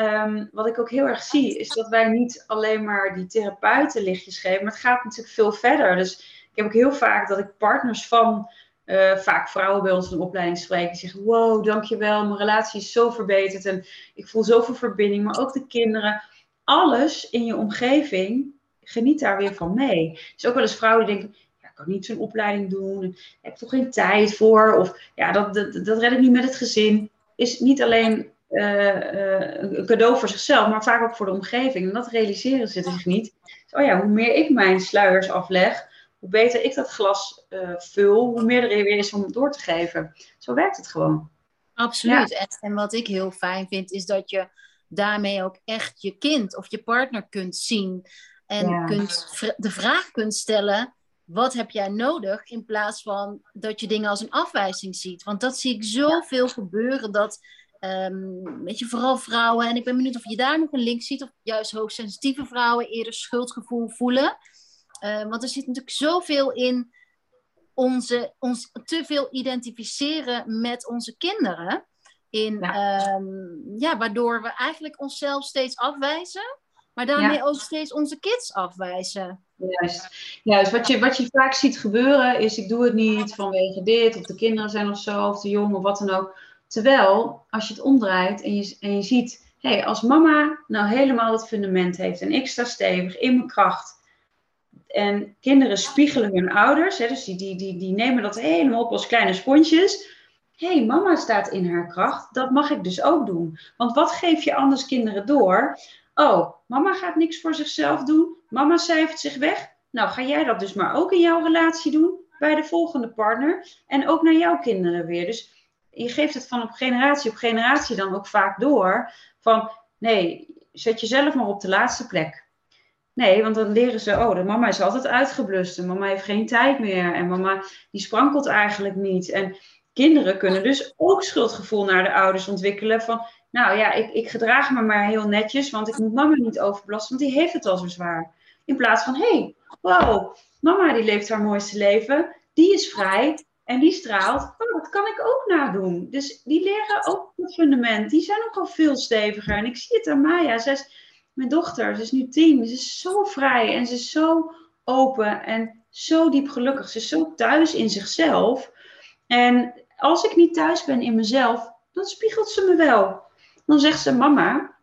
ehm, wat ik ook heel erg zie, is dat wij niet alleen maar die therapeuten lichtjes geven, maar het gaat natuurlijk veel verder. Dus ik heb ook heel vaak dat ik partners van uh, vaak vrouwen bij ons in de opleiding spreken. Die zeggen: Wow, dankjewel, mijn relatie is zo verbeterd en ik voel zoveel verbinding, maar ook de kinderen. Alles in je omgeving geniet daar weer van mee. Dus ook wel eens vrouwen die denken, ja, ik kan niet zo'n opleiding doen, ik heb toch geen tijd voor, of ja, dat, dat, dat red ik niet met het gezin. Is niet alleen een cadeau voor zichzelf, maar vaak ook voor de omgeving. En dat realiseren ze zich niet. Dus, oh ja, hoe meer ik mijn sluiers afleg, hoe beter ik dat glas uh, vul, hoe meer er weer is om door te geven. Zo werkt het gewoon. Absoluut. En, en wat ik heel fijn vind, is dat je daarmee ook echt je kind of je partner kunt zien. En kunt, de vraag kunt stellen, wat heb jij nodig? In plaats van dat je dingen als een afwijzing ziet. Want dat zie ik zoveel gebeuren dat, um, weet je, vooral vrouwen, en ik ben benieuwd of je daar nog een link ziet, of juist hoogsensitieve vrouwen eerder schuldgevoel voelen. Uh, want er zit natuurlijk zoveel in onze, ons te veel identificeren met onze kinderen. In, ja. Ehm, ja, waardoor we eigenlijk onszelf steeds afwijzen, maar daarmee ook steeds onze kids afwijzen. Juist. Juist. Wat, je, wat je vaak ziet gebeuren is: ik doe het niet vanwege dit, of de kinderen zijn of zo, of de jongen, of wat dan ook. Terwijl, als je het omdraait en je, en je ziet, hé, hey, als mama nou helemaal het fundament heeft en ik sta stevig in mijn kracht. En kinderen spiegelen hun ouders, hè, dus die, die, die, die nemen dat helemaal op als kleine sponsjes. Hé, hey, mama staat in haar kracht, dat mag ik dus ook doen. Want wat geef je anders kinderen door? Oh, mama gaat niks voor zichzelf doen, mama cijfert zich weg. Nou, ga jij dat dus maar ook in jouw relatie doen bij de volgende partner en ook naar jouw kinderen weer. Dus je geeft het van op generatie op generatie dan ook vaak door. Van nee, zet jezelf maar op de laatste plek. Nee, want dan leren ze, oh, de mama is altijd uitgeblust en mama heeft geen tijd meer en mama die sprankelt eigenlijk niet. En kinderen kunnen dus ook schuldgevoel naar de ouders ontwikkelen van, nou ja, ik, ik gedraag me maar heel netjes, want ik moet mama niet overbelasten, want die heeft het al zo zwaar. In plaats van, hé, hey, wow, mama die leeft haar mooiste leven, die is vrij, en die straalt, oh, dat kan ik ook nadoen. Dus die leren ook het fundament. Die zijn ook al veel steviger. En ik zie het aan Maya. Zij is mijn dochter. Ze is nu tien. Ze is zo vrij en ze is zo open en zo diep gelukkig. Ze is zo thuis in zichzelf. En als ik niet thuis ben in mezelf, dan spiegelt ze me wel. Dan zegt ze: Mama,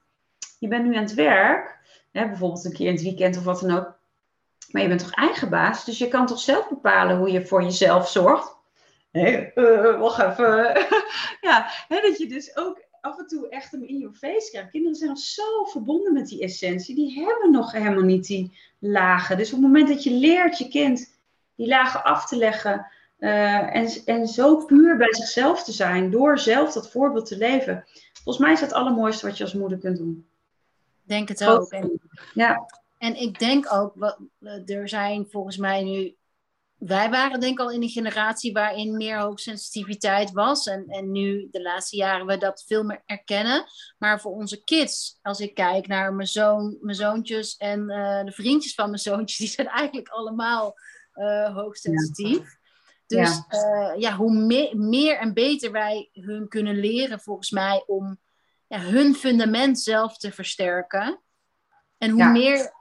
je bent nu aan het werk. Hè, bijvoorbeeld een keer in het weekend of wat dan ook. Maar je bent toch eigen baas, dus je kan toch zelf bepalen hoe je voor jezelf zorgt. Nee, uh, wacht even. ja, hè, dat je dus ook af en toe echt hem in je face krijgt. Kinderen zijn nog zo verbonden met die essentie. Die hebben nog helemaal niet die lagen. Dus op het moment dat je leert je kind die lagen af te leggen. Uh, en, en zo puur bij zichzelf te zijn. Door zelf dat voorbeeld te leven. Volgens mij is dat het allermooiste wat je als moeder kunt doen. Denk het ook. En, ja. en ik denk ook, er zijn volgens mij nu wij waren denk ik al in een generatie waarin meer hoogsensitiviteit was. En, en nu, de laatste jaren, we dat veel meer erkennen. Maar voor onze kids, als ik kijk naar mijn, zoon, mijn zoontjes en uh, de vriendjes van mijn zoontjes, die zijn eigenlijk allemaal uh, hoogsensitief. Dus ja. Uh, ja, hoe me meer en beter wij hun kunnen leren, volgens mij, om ja, hun fundament zelf te versterken. En hoe meer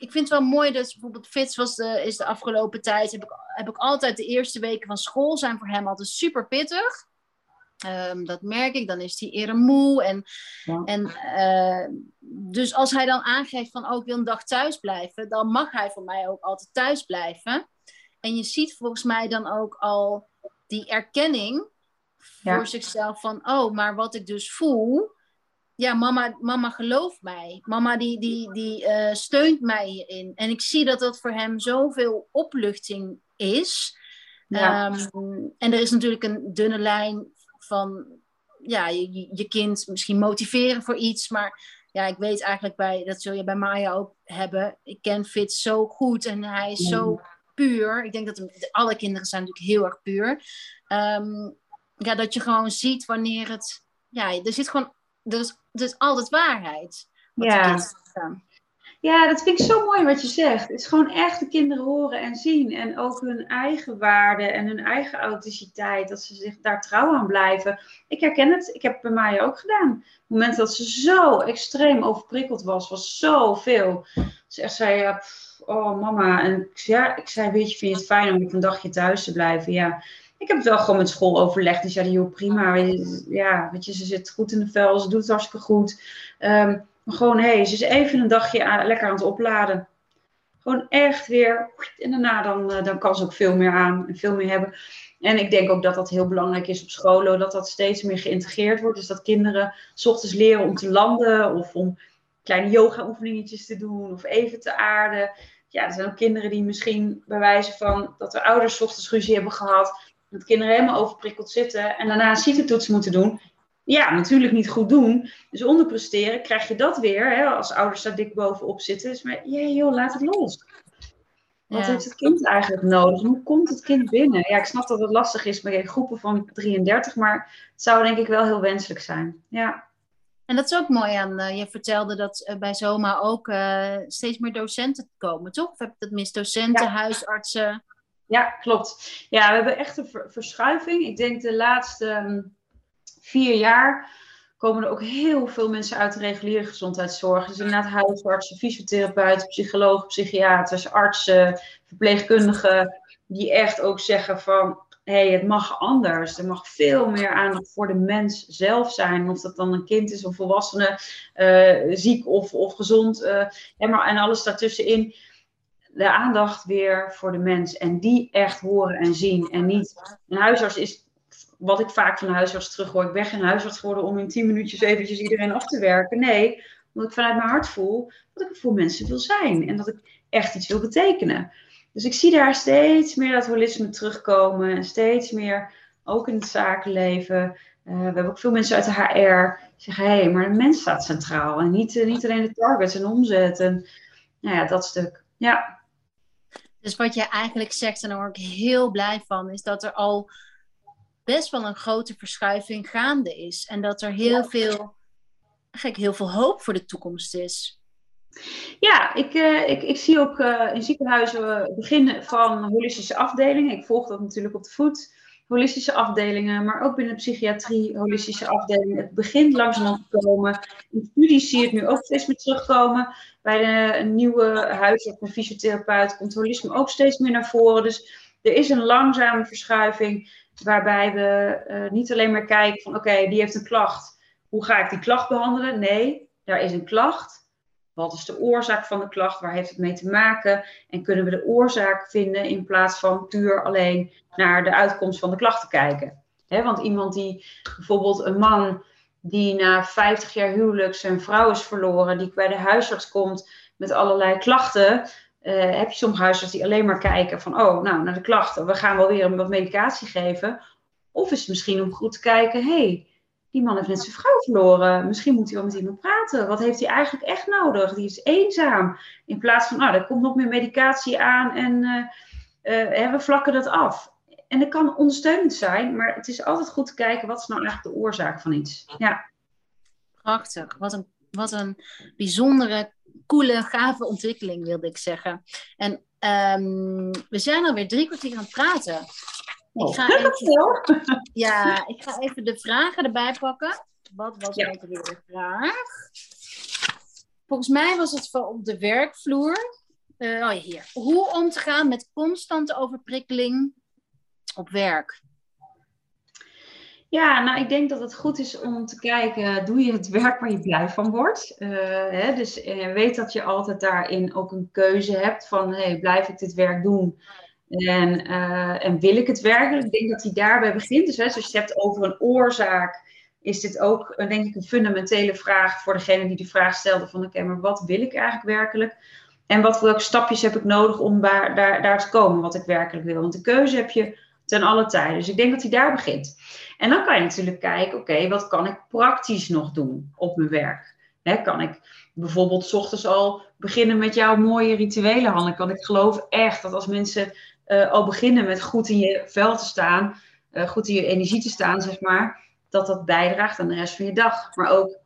ik vind het wel mooi dat bijvoorbeeld Fitz was de, is de afgelopen tijd, heb ik, heb ik altijd de eerste weken van school zijn voor hem altijd super pittig. Um, dat merk ik, dan is hij eerder moe. En, en uh, dus als hij dan aangeeft van, oh, ik wil een dag thuis blijven, dan mag hij voor mij ook altijd thuis blijven. En je ziet volgens mij dan ook al die erkenning voor zichzelf van, oh, maar wat ik dus voel, ja, mama, mama gelooft mij. Mama die, die, die uh, steunt mij hierin. En ik zie dat dat voor hem zoveel opluchting is. Ja. Um, en er is natuurlijk een dunne lijn van ja, je, je kind misschien motiveren voor iets. Maar ja, ik weet eigenlijk bij, dat zul je bij Maya ook hebben. Ik ken Fit zo goed en hij is zo puur. Ik denk dat alle kinderen zijn natuurlijk heel erg puur. Um, ja, dat je gewoon ziet wanneer het. Ja, er zit gewoon dus, dus altijd waarheid. Ja. ja, dat vind ik zo mooi wat je zegt. Het is gewoon echt de kinderen horen en zien. En ook hun eigen waarde en hun eigen authenticiteit. Dat ze zich daar trouw aan blijven. Ik herken het. Ik heb het bij mij ook gedaan. Op het moment dat ze zo extreem overprikkeld was, was zoveel. Ze echt zei, ja, oh mama. En ik zei, ja, ik zei, weet je, vind je het fijn om een dagje thuis te blijven? Ja. Ik heb het wel gewoon met school overlegd. Die zeiden, joh, prima. Ja, weet je, ze zit goed in de vel. Ze doet het hartstikke goed. Um, maar gewoon, hé, hey, ze is even een dagje aan, lekker aan het opladen. Gewoon echt weer. En daarna dan, uh, dan kan ze ook veel meer aan en veel meer hebben. En ik denk ook dat dat heel belangrijk is op scholen. Dat dat steeds meer geïntegreerd wordt. Dus dat kinderen s ochtends leren om te landen. Of om kleine yoga oefeningetjes te doen. Of even te aarden. Ja, er zijn ook kinderen die misschien bij wijze van dat de ouders s ochtends ruzie hebben gehad dat kinderen helemaal overprikkeld zitten en daarna een CITE-toets moeten doen. Ja, natuurlijk niet goed doen. Dus onderpresteren, krijg je dat weer, hè, als ouders daar dik bovenop zitten. Dus maar, ja, joh, laat het los. Wat heeft het kind eigenlijk nodig? Hoe komt het kind binnen? Ja, ik snap dat het lastig is bij groepen van 33, maar het zou denk ik wel heel wenselijk zijn. Ja. En dat is ook mooi aan, uh, je vertelde dat uh, bij Zoma ook uh, steeds meer docenten komen, toch? Of heb je dat mis? Docenten, ja. huisartsen? Ja, klopt. Ja, we hebben echt een ver verschuiving. Ik denk de laatste um, vier jaar komen er ook heel veel mensen uit de reguliere gezondheidszorg. Dus inderdaad huisartsen, fysiotherapeuten, psychologen, psychiaters, artsen, verpleegkundigen. Die echt ook zeggen van, hé, hey, het mag anders. Er mag veel meer aandacht voor de mens zelf zijn. Of dat dan een kind is of volwassene, uh, ziek of, of gezond. Uh, maar, en alles daartussenin. De aandacht weer voor de mens. En die echt horen en zien. En niet, een huisarts is wat ik vaak van de huisarts terughoor. Ik ben geen huisarts geworden om in tien minuutjes eventjes iedereen af te werken. Nee, omdat ik vanuit mijn hart voel dat ik voor mensen wil zijn. En dat ik echt iets wil betekenen. Dus ik zie daar steeds meer dat holisme terugkomen. En steeds meer, ook in het zakenleven. Uh, we hebben ook veel mensen uit de HR die zeggen, hé, hey, maar de mens staat centraal. En niet, uh, niet alleen de targets en omzet. En nou ja, dat stuk. Ja. Dus wat je eigenlijk zegt, en daar word ik heel blij van, is dat er al best wel een grote verschuiving gaande is. En dat er heel, veel, eigenlijk heel veel hoop voor de toekomst is. Ja, ik, uh, ik, ik zie ook uh, in ziekenhuizen beginnen van holistische afdelingen. Ik volg dat natuurlijk op de voet. Holistische afdelingen, maar ook binnen de psychiatrie, holistische afdelingen. Het begint langzaam te komen. In studies zie je het nu ook steeds meer terugkomen. Bij de nieuwe huisarts en fysiotherapeut komt holisme ook steeds meer naar voren. Dus er is een langzame verschuiving waarbij we uh, niet alleen maar kijken van oké, okay, die heeft een klacht. Hoe ga ik die klacht behandelen? Nee, daar is een klacht. Wat is de oorzaak van de klacht? Waar heeft het mee te maken? En kunnen we de oorzaak vinden in plaats van puur alleen naar de uitkomst van de klacht te kijken? Want iemand die bijvoorbeeld een man die na 50 jaar huwelijk zijn vrouw is verloren, die bij de huisarts komt met allerlei klachten, uh, heb je sommige huisartsen die alleen maar kijken van, oh, nou, naar de klachten, we gaan wel weer wat medicatie geven. Of is het misschien om goed te kijken, hey, die man heeft net zijn vrouw verloren. Misschien moet hij wel met iemand praten. Wat heeft hij eigenlijk echt nodig? Die is eenzaam. In plaats van, nou, er komt nog meer medicatie aan en uh, uh, we vlakken dat af. En dat kan ondersteunend zijn, maar het is altijd goed te kijken wat is nou eigenlijk de oorzaak van iets. Ja. Prachtig. Wat een, wat een bijzondere, coole, gave ontwikkeling, wilde ik zeggen. En um, we zijn alweer drie kwartier aan het praten. Ik ga even, ja, ik ga even de vragen erbij pakken. Wat was ja. ook weer de vraag? Volgens mij was het van op de werkvloer. Uh, oh ja, hier. Hoe om te gaan met constante overprikkeling op werk? Ja, nou ik denk dat het goed is om te kijken, doe je het werk waar je blij van wordt? Uh, hè, dus uh, weet dat je altijd daarin ook een keuze hebt van, hey, blijf ik dit werk doen? En, uh, en wil ik het werkelijk? Ik denk dat hij daarbij begint. Dus hè, als je het hebt over een oorzaak, is dit ook uh, denk ik een fundamentele vraag voor degene die de vraag stelde van oké, maar wat wil ik eigenlijk werkelijk? En wat, welke stapjes heb ik nodig om daar, daar, te komen wat ik werkelijk wil? Want de keuze heb je ten alle tijden. Dus ik denk dat hij daar begint. En dan kan je natuurlijk kijken, oké, wat kan ik praktisch nog doen op mijn werk? Kan ik bijvoorbeeld ochtends al beginnen met jouw mooie rituelen, Hanne? Kan ik geloof echt dat als mensen uh, al beginnen met goed in je vel te staan, uh, goed in je energie te staan, zeg maar, dat dat bijdraagt aan de rest van je dag. Maar ook,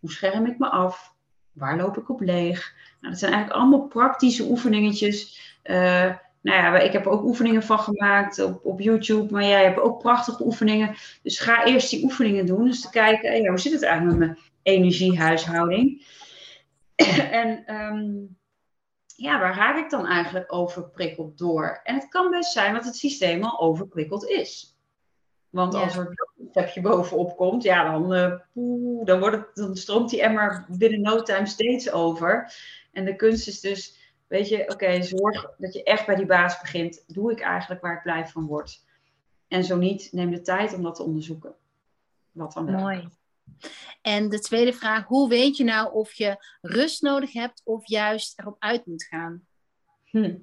hoe scherm ik me af? Waar loop ik op leeg? Nou, dat zijn eigenlijk allemaal praktische oefeningetjes. Uh, nou ja, ik heb er ook oefeningen van gemaakt op, op YouTube, maar jij hebt ook prachtige oefeningen. Dus ga eerst die oefeningen doen. Dus te kijken, ja, hoe zit het eigenlijk met mijn energiehuishouding? en um, ja, waar raak ik dan eigenlijk overprikkeld door? En het kan best zijn dat het systeem al overprikkeld is. Want als er een stepje bovenop komt, ja, dan, uh, poeh, dan, wordt het, dan stroomt die emmer binnen no time steeds over. En de kunst is dus, weet je, oké, zorg dat je echt bij die baas begint. Doe ik eigenlijk waar ik blij van word? En zo niet, neem de tijd om dat te onderzoeken. Wat dan wel. Mooi. En de tweede vraag, hoe weet je nou of je rust nodig hebt of juist erop uit moet gaan? Hm.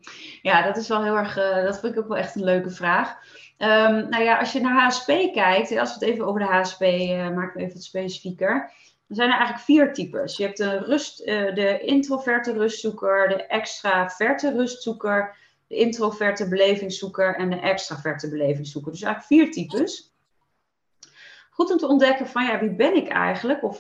Ja, dat is wel heel erg, uh, dat vind ik ook wel echt een leuke vraag. Um, nou ja, als je naar HSP kijkt, als we het even over de HSP uh, eh, maken, we even wat specifieker. Dan zijn er eigenlijk vier types. Je hebt de, rust, uh, de introverte rustzoeker, de extraverte rustzoeker, de introverte belevingszoeker en de extraverte belevingszoeker. Dus eigenlijk vier types. Goed om te ontdekken van ja, wie ben ik eigenlijk? Of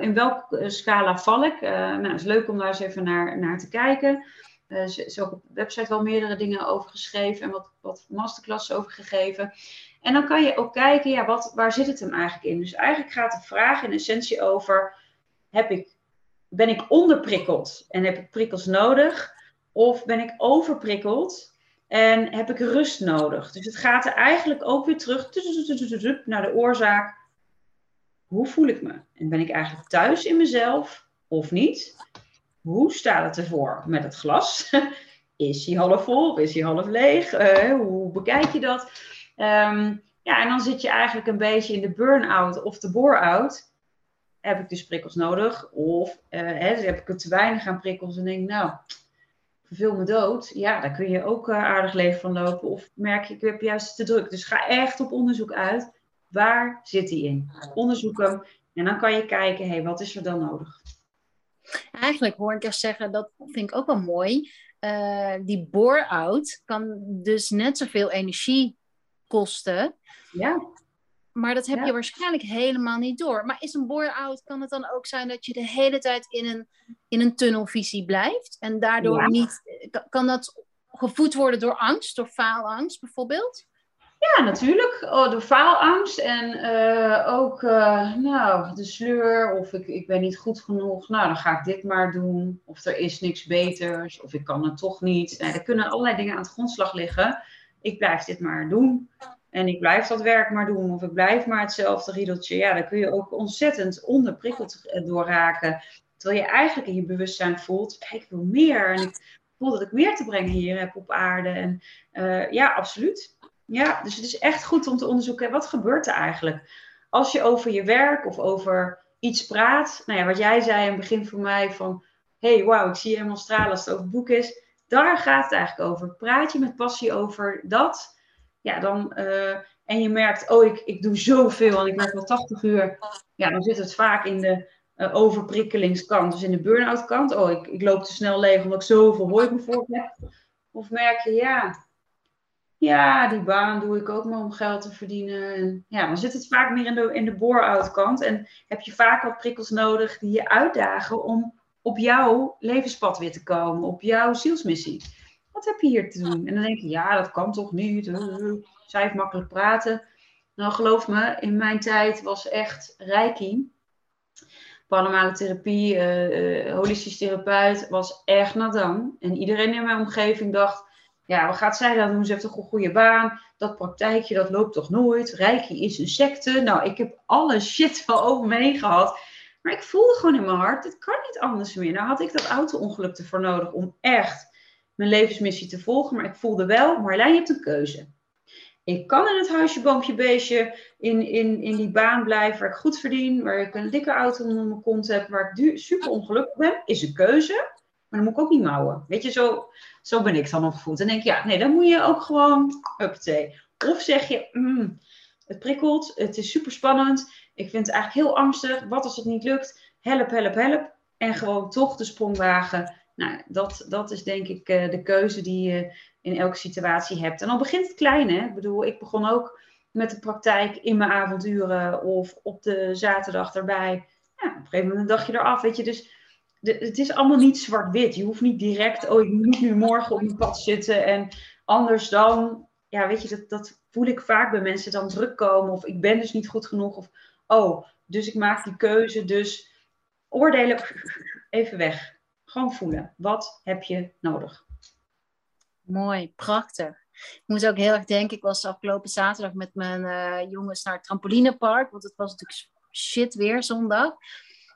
in welke scala val ik? Uh, nou, het is leuk om daar eens even naar, naar te kijken. Uh, er is ook op de website wel meerdere dingen over geschreven en wat, wat masterclasses over gegeven. En dan kan je ook kijken, ja, wat, waar zit het hem eigenlijk in? Dus eigenlijk gaat de vraag in essentie over, heb ik, ben ik onderprikkeld en heb ik prikkels nodig? Of ben ik overprikkeld en heb ik rust nodig? Dus het gaat er eigenlijk ook weer terug naar de oorzaak. Hoe voel ik me? En ben ik eigenlijk thuis in mezelf of niet? Hoe staat het ervoor met het glas? Is hij half vol of is hij half leeg? Uh, hoe bekijk je dat? Um, ja, en dan zit je eigenlijk een beetje in de burn-out of de bore-out. Heb ik dus prikkels nodig? Of uh, hè, heb ik er te weinig aan prikkels en denk nou, verveel me dood. Ja, daar kun je ook uh, aardig leven van lopen. Of merk je, ik heb juist te druk. Dus ga echt op onderzoek uit. Waar zit die in? Onderzoek hem. En dan kan je kijken, hé, hey, wat is er dan nodig? Eigenlijk hoor ik je zeggen, dat vind ik ook wel mooi. Uh, die bore-out kan dus net zoveel energie kosten. Ja. Maar dat heb je waarschijnlijk helemaal niet door. Maar is een bore-out, kan het dan ook zijn dat je de hele tijd in een, in een tunnelvisie blijft? En daardoor niet, kan dat gevoed worden door angst, door faalangst bijvoorbeeld? Ja, natuurlijk. Oh, door faalangst en uh, ook uh, nou, de sleur of ik, ik ben niet goed genoeg. Nou, dan ga ik dit maar doen. Of er is niks beters of ik kan het toch niet. Nou, er kunnen allerlei dingen aan het grondslag liggen. Ik blijf dit maar doen. En ik blijf dat werk maar doen. Of ik blijf maar hetzelfde riedeltje. Ja, dan kun je ook ontzettend onderprikkeld eh, door raken. Terwijl je eigenlijk in je bewustzijn voelt, ik wil meer. En ik voel dat ik meer te brengen hier heb op aarde. En ja, absoluut. Ja, dus het is echt goed om te onderzoeken, wat gebeurt er eigenlijk? Als je over je werk of over iets praat, nou ja, wat jij zei in het begin voor mij van, hey, wauw, ik zie helemaal stralen als het over het boek is. Daar gaat het eigenlijk over. Praat je met passie over dat, ja, dan, uh, en je merkt, oh, ik, ik doe zoveel en ik werk wel 80 uur, ja, dan zit het vaak in de uh, overprikkelingskant, dus in de burn-out kant. Oh, ik, ik loop te snel leeg omdat ik zoveel hooi voor heb. Of merk je, ja, ja, die baan doe ik ook maar om geld te verdienen. En ja, dan zit het vaak meer in de, in de bore-out kant. En heb je vaak wat prikkels nodig die je uitdagen om op jouw levenspad weer te komen, op jouw zielsmissie. Wat heb je hier te doen? En dan denk je, ja, dat kan toch niet. Zij heeft makkelijk praten. Nou, geloof me, in mijn tijd was echt reiki. Paranormale therapie, uh, holistisch therapeut, was echt nadang. En iedereen in mijn omgeving dacht, ja, wat gaat zij dan doen? Ze heeft toch een goede baan. Dat praktijkje, dat loopt toch nooit? Reiki is een secte. Nou, ik heb alle shit wel over me heen gehad. Maar ik voelde gewoon in mijn hart, het kan niet anders meer. Nou had ik dat auto-ongeluk ervoor nodig om echt mijn levensmissie te volgen. Maar ik voelde wel, Marlijn, je hebt een keuze. Ik kan in het huisje, boompje, beestje, in, in, in die baan blijven waar ik goed verdien, waar ik een dikke auto onder mijn kont heb, waar ik super ongelukkig ben, is een keuze. Maar dan moet ik ook niet mouwen. Weet je, zo, zo ben ik dan opgevoed. En denk je, ja, nee, dan moet je ook gewoon, uppatee. Of zeg je, mm, het prikkelt, het is super spannend. Ik vind het eigenlijk heel angstig. Wat als het niet lukt? Help, help, help. En gewoon toch de sprong wagen. Nou, dat, dat is denk ik uh, de keuze die je in elke situatie hebt. En dan begint het klein, hè. Ik bedoel, ik begon ook met de praktijk in mijn avonduren of op de zaterdag erbij. Ja, op een gegeven moment een dagje eraf, weet je. Dus het is allemaal niet zwart-wit. Je hoeft niet direct, oh, ik moet nu morgen op mijn pad zitten. En anders dan, ja, weet je, dat, dat voel ik vaak bij mensen dan druk komen. Of ik ben dus niet goed genoeg. Of, oh, dus ik maak die keuze. Dus oordelen, even weg. Gewoon voelen. Wat heb je nodig? Mooi, prachtig. Ik moest ook heel erg denken, ik was afgelopen zaterdag met mijn uh, jongens naar het trampolinepark. Want het was natuurlijk shit weer zondag.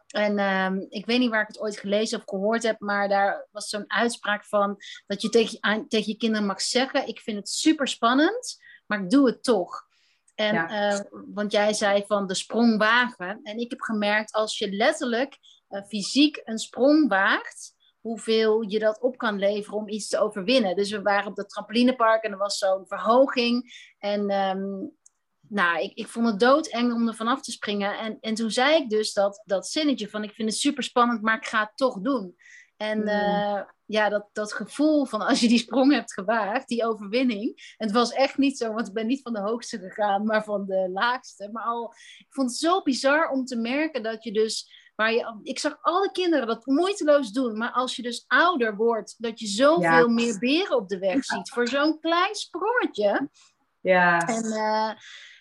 En um, ik weet niet waar ik het ooit gelezen of gehoord heb, maar daar was zo'n uitspraak van dat je tegen, tegen je kinderen mag zeggen: Ik vind het super spannend, maar ik doe het toch. En, ja. uh, want jij zei van de sprong wagen. En ik heb gemerkt, als je letterlijk fysiek een sprong waagt, hoeveel je dat op kan leveren om iets te overwinnen. Dus we waren op het trampolinepark en er was zo'n verhoging. En um, nou, ik, ik vond het doodeng om er vanaf te springen. En, en toen zei ik dus dat, dat zinnetje van ik vind het super spannend, maar ik ga het toch doen. En mm. eh, ja, dat, dat gevoel van als je die sprong hebt gewaagd, die overwinning. het was echt niet zo, want ik ben niet van de hoogste gegaan, maar van de laagste. Maar al, ik vond het zo bizar om te merken dat je dus. Maar je, ik zag alle kinderen dat moeiteloos doen. Maar als je dus ouder wordt, dat je zoveel meer beren op de weg ziet. Voor zo'n klein sprongetje. Ja. En uh,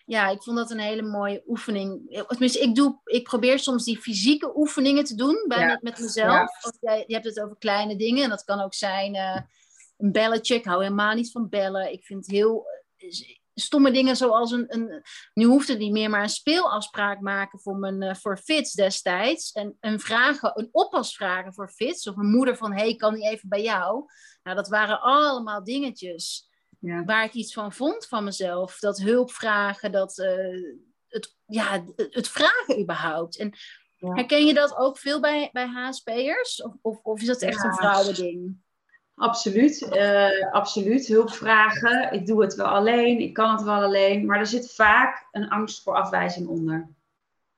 ja, ik vond dat een hele mooie oefening. Tenminste, ik, doe, ik probeer soms die fysieke oefeningen te doen bij, met, met mezelf. Ja. Jij, je hebt het over kleine dingen. En dat kan ook zijn uh, een belletje. Ik hou helemaal niet van bellen. Ik vind heel eh, stomme dingen zoals een, een... Nu hoeft het niet meer, maar een speelafspraak maken voor, mijn, uh, voor Fits destijds. En een, vragen, een oppas vragen voor Fits. Of mijn moeder van, hey, kan die even bij jou? Nou, dat waren allemaal dingetjes ja. waar ik iets van vond van mezelf. Dat hulp vragen, dat uh, het, ja, het vragen überhaupt. En herken je dat ook veel bij, bij HSP'ers? Of, of, of, is dat echt een vrouwending? Absoluut, uh, absoluut. Hulp vragen. Ik doe het wel alleen, ik kan het wel alleen. Maar er zit vaak een angst voor afwijzing onder.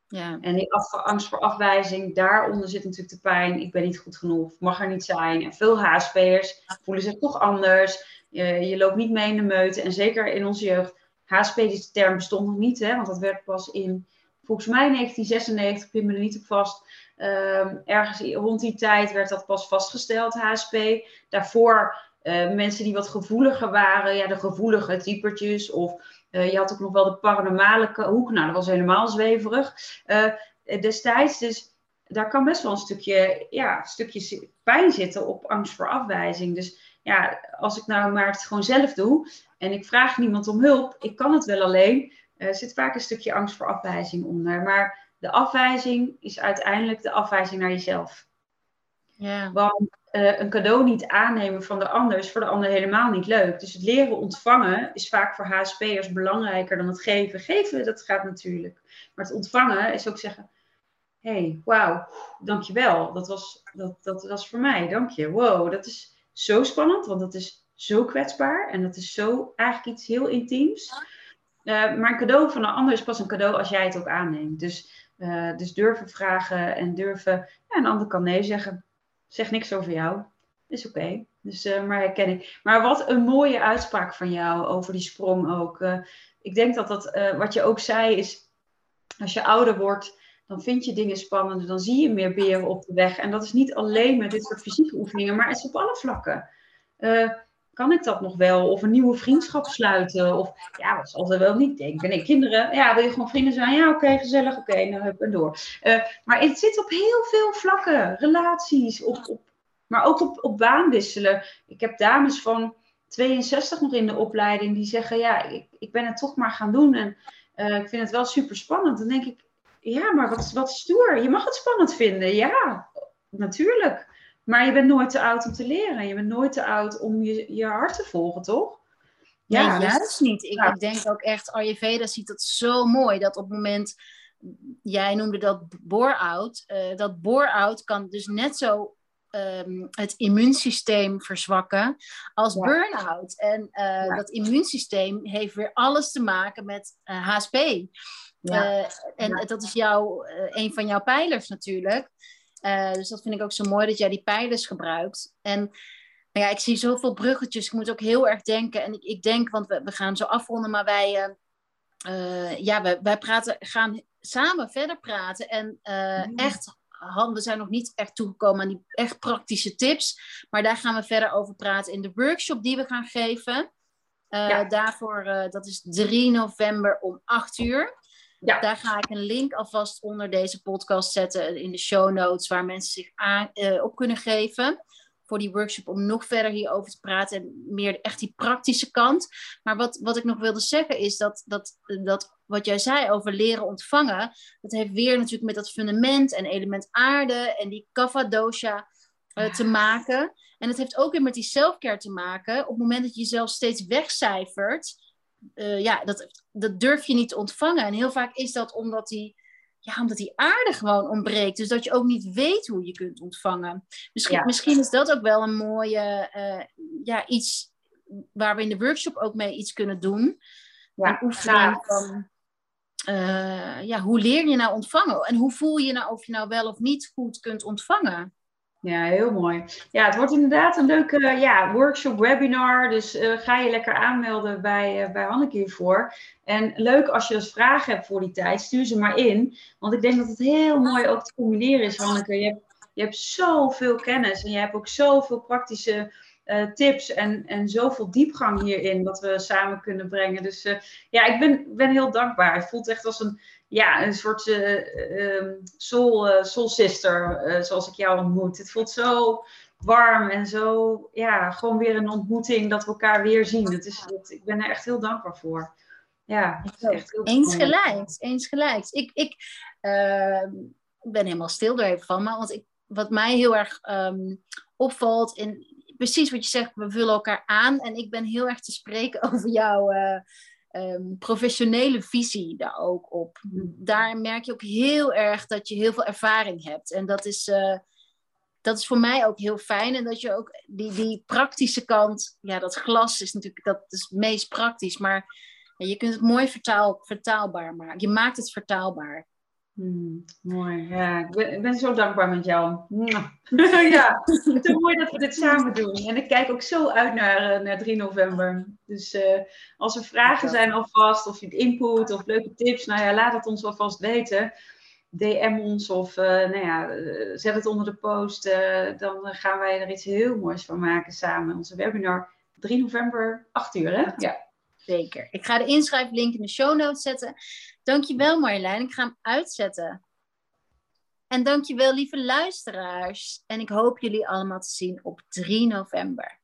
Ja. En die angst voor afwijzing, daaronder zit natuurlijk de pijn. Ik ben niet goed genoeg, mag er niet zijn. En veel HSP'ers voelen zich toch anders. Je, je loopt niet mee in de meute. En zeker in onze jeugd, HSP, die term bestond nog niet, hè, want dat werd pas in, volgens mij 1996, ik pin me er niet op vast. Ehm, ergens rond die tijd werd dat pas vastgesteld, HSP. Daarvoor uh, mensen die wat gevoeliger waren, ja, de gevoelige typertjes. Of uh, je had ook nog wel de paranormale hoek. Nou, dat was helemaal zweverig. Uh, destijds, dus daar kan best wel een stukje, ja, stukje pijn zitten op angst voor afwijzing. Dus ja, als ik nou maar het gewoon zelf doe en ik vraag niemand om hulp, ik kan het wel alleen, uh, zit vaak een stukje angst voor afwijzing onder. Maar de afwijzing is uiteindelijk de afwijzing naar jezelf. Ja. Want uh, een cadeau niet aannemen van de ander is voor de ander helemaal niet leuk. Dus het leren ontvangen is vaak voor HSP'ers belangrijker dan het geven. Geven, dat gaat natuurlijk. Maar het ontvangen is ook zeggen: hey, wauw, dankjewel. Dat was, dat, dat was voor mij, dank je. Wow, dat is zo spannend, want dat is zo kwetsbaar en dat is zo eigenlijk iets heel intiems. Uh, maar een cadeau van een ander is pas een cadeau als jij het ook aanneemt. Dus, uh, dus durven vragen en durven. Ja, een ander kan nee zeggen. Zeg niks over jou. Is oké. Dus, uh, maar herken ik. Maar wat een mooie uitspraak van jou over die sprong ook. ik denk dat dat, wat je ook zei, is als je ouder wordt, dan vind je dingen spannender, dan zie je meer beren op de weg. En dat is niet alleen met dit soort fysieke oefeningen, maar het is op alle vlakken. Kan ik dat nog wel? Of een nieuwe vriendschap sluiten? Of ja, wat zal er wel niet denken? Nee, kinderen, ja, wil je gewoon vrienden zijn? Ja, oké, gezellig, oké, okay, nou hup en door. Uh, maar het zit op heel veel vlakken. Relaties, op, op, maar ook op, op baan wisselen. Ik heb dames van 62 nog in de opleiding die zeggen, ja, ik, ik ben het toch maar gaan doen. En uh, ik vind het wel super spannend. Dan denk ik, ja, maar wat, wat stoer. Je mag het spannend vinden. Ja, natuurlijk. Maar je bent nooit te oud om te leren. Je bent nooit te oud om je, je hart te volgen, toch? Ja, juist niet. Ik, denk ook echt, Ayurveda ziet dat zo mooi. Dat op het moment, jij noemde dat bore-out. Uh, dat bore-out kan dus net zo um, het immuunsysteem verzwakken als burn-out. En uh, dat immuunsysteem heeft weer alles te maken met uh, eh, HSP. Ja. en dat is jouw, een van jouw pijlers natuurlijk. Dus dat vind ik ook zo mooi dat jij die pijlers gebruikt. En nou ja, ik zie zoveel bruggetjes. Ik moet ook heel erg denken. En ik, ik denk, want we, we gaan zo afronden, maar wij, ja, wij, wij praten, gaan samen verder praten. En mm. echt we zijn nog niet echt toegekomen aan die echt praktische tips. Maar daar gaan we verder over praten in de workshop die we gaan geven. Uh, Daarvoor, uh, dat is 3 november om 8 uur. Ja. Daar ga ik een link alvast onder deze podcast zetten in de show notes, waar mensen zich aan, uh, op kunnen geven voor die workshop om nog verder hierover te praten en meer echt die praktische kant. Maar wat, wat ik nog wilde zeggen is dat, dat, dat wat jij zei over leren ontvangen, dat heeft weer natuurlijk met dat fundament en element aarde en die kava dosha uh, te maken. En het heeft ook weer met die selfcare te maken. Op het moment dat je jezelf steeds wegcijfert, uh, ja, dat, dat durf je niet te ontvangen. En heel vaak is dat omdat die ja, omdat die aarde gewoon ontbreekt. Dus dat je ook niet weet hoe je kunt ontvangen. Misschien, misschien is dat ook wel een mooie, uh, ja, iets waar we in de workshop ook mee iets kunnen doen. Ja, een oefening van, uh, ja, hoe leer je nou ontvangen? En hoe voel je nou of je nou wel of niet goed kunt ontvangen? Ja, heel mooi. Ja, het wordt inderdaad een leuke ja, workshop, webinar. Dus uh, ga je lekker aanmelden bij, uh, bij Hanneke hiervoor. En leuk als je dus vragen hebt voor die tijd, stuur ze maar in. Want ik denk dat het heel mooi ook te combineren is, Hanneke. Je hebt, je hebt zoveel kennis en je hebt ook zoveel praktische uh, tips en, en zoveel diepgang hierin wat we samen kunnen brengen. Dus ja, ik ben, ben heel dankbaar. Het voelt echt als een ja, een soort uh, soul, uh, soul sister, uh, zoals ik jou ontmoet. Het voelt zo warm en zo, ja, gewoon weer een ontmoeting dat we elkaar weer zien. Het is, het, ik ben er echt heel dankbaar voor. Ja, echt heel eens gelijk, eens gelijk. Ik, ik ehm, ben helemaal stil er even van, maar want ik, wat mij heel erg um, opvalt, in, precies wat je zegt, we vullen elkaar aan en ik ben heel erg te spreken over jou um, professionele visie daar ook op. Daar merk je ook heel erg dat je heel veel ervaring hebt. En dat is, uh, dat is voor mij ook heel fijn. En dat je ook die, die praktische kant, ja, dat glas is natuurlijk dat is het meest praktisch. Maar je kunt het mooi vertaal, vertaalbaar maken. Je maakt het vertaalbaar. Hmm, mooi, ja. Ik ben, ik ben, zo dankbaar met jou. ja, het is mooi dat we dit samen doen. En ik kijk ook zo uit naar, eh, naar 3 november. Dus uh, als er vragen zijn alvast, of je input of leuke tips, nou ja, laat het ons alvast weten. DM ons of uh, nou ja, zet het onder de post. dan gaan wij er iets heel moois van maken samen. Onze webinar 3 november, 8 uur hè? Ja. Zeker. Ik ga de inschrijflink in de show notes zetten. Dankjewel Marjolein, ik ga hem uitzetten. En dankjewel lieve luisteraars. En ik hoop jullie allemaal te zien op 3 november.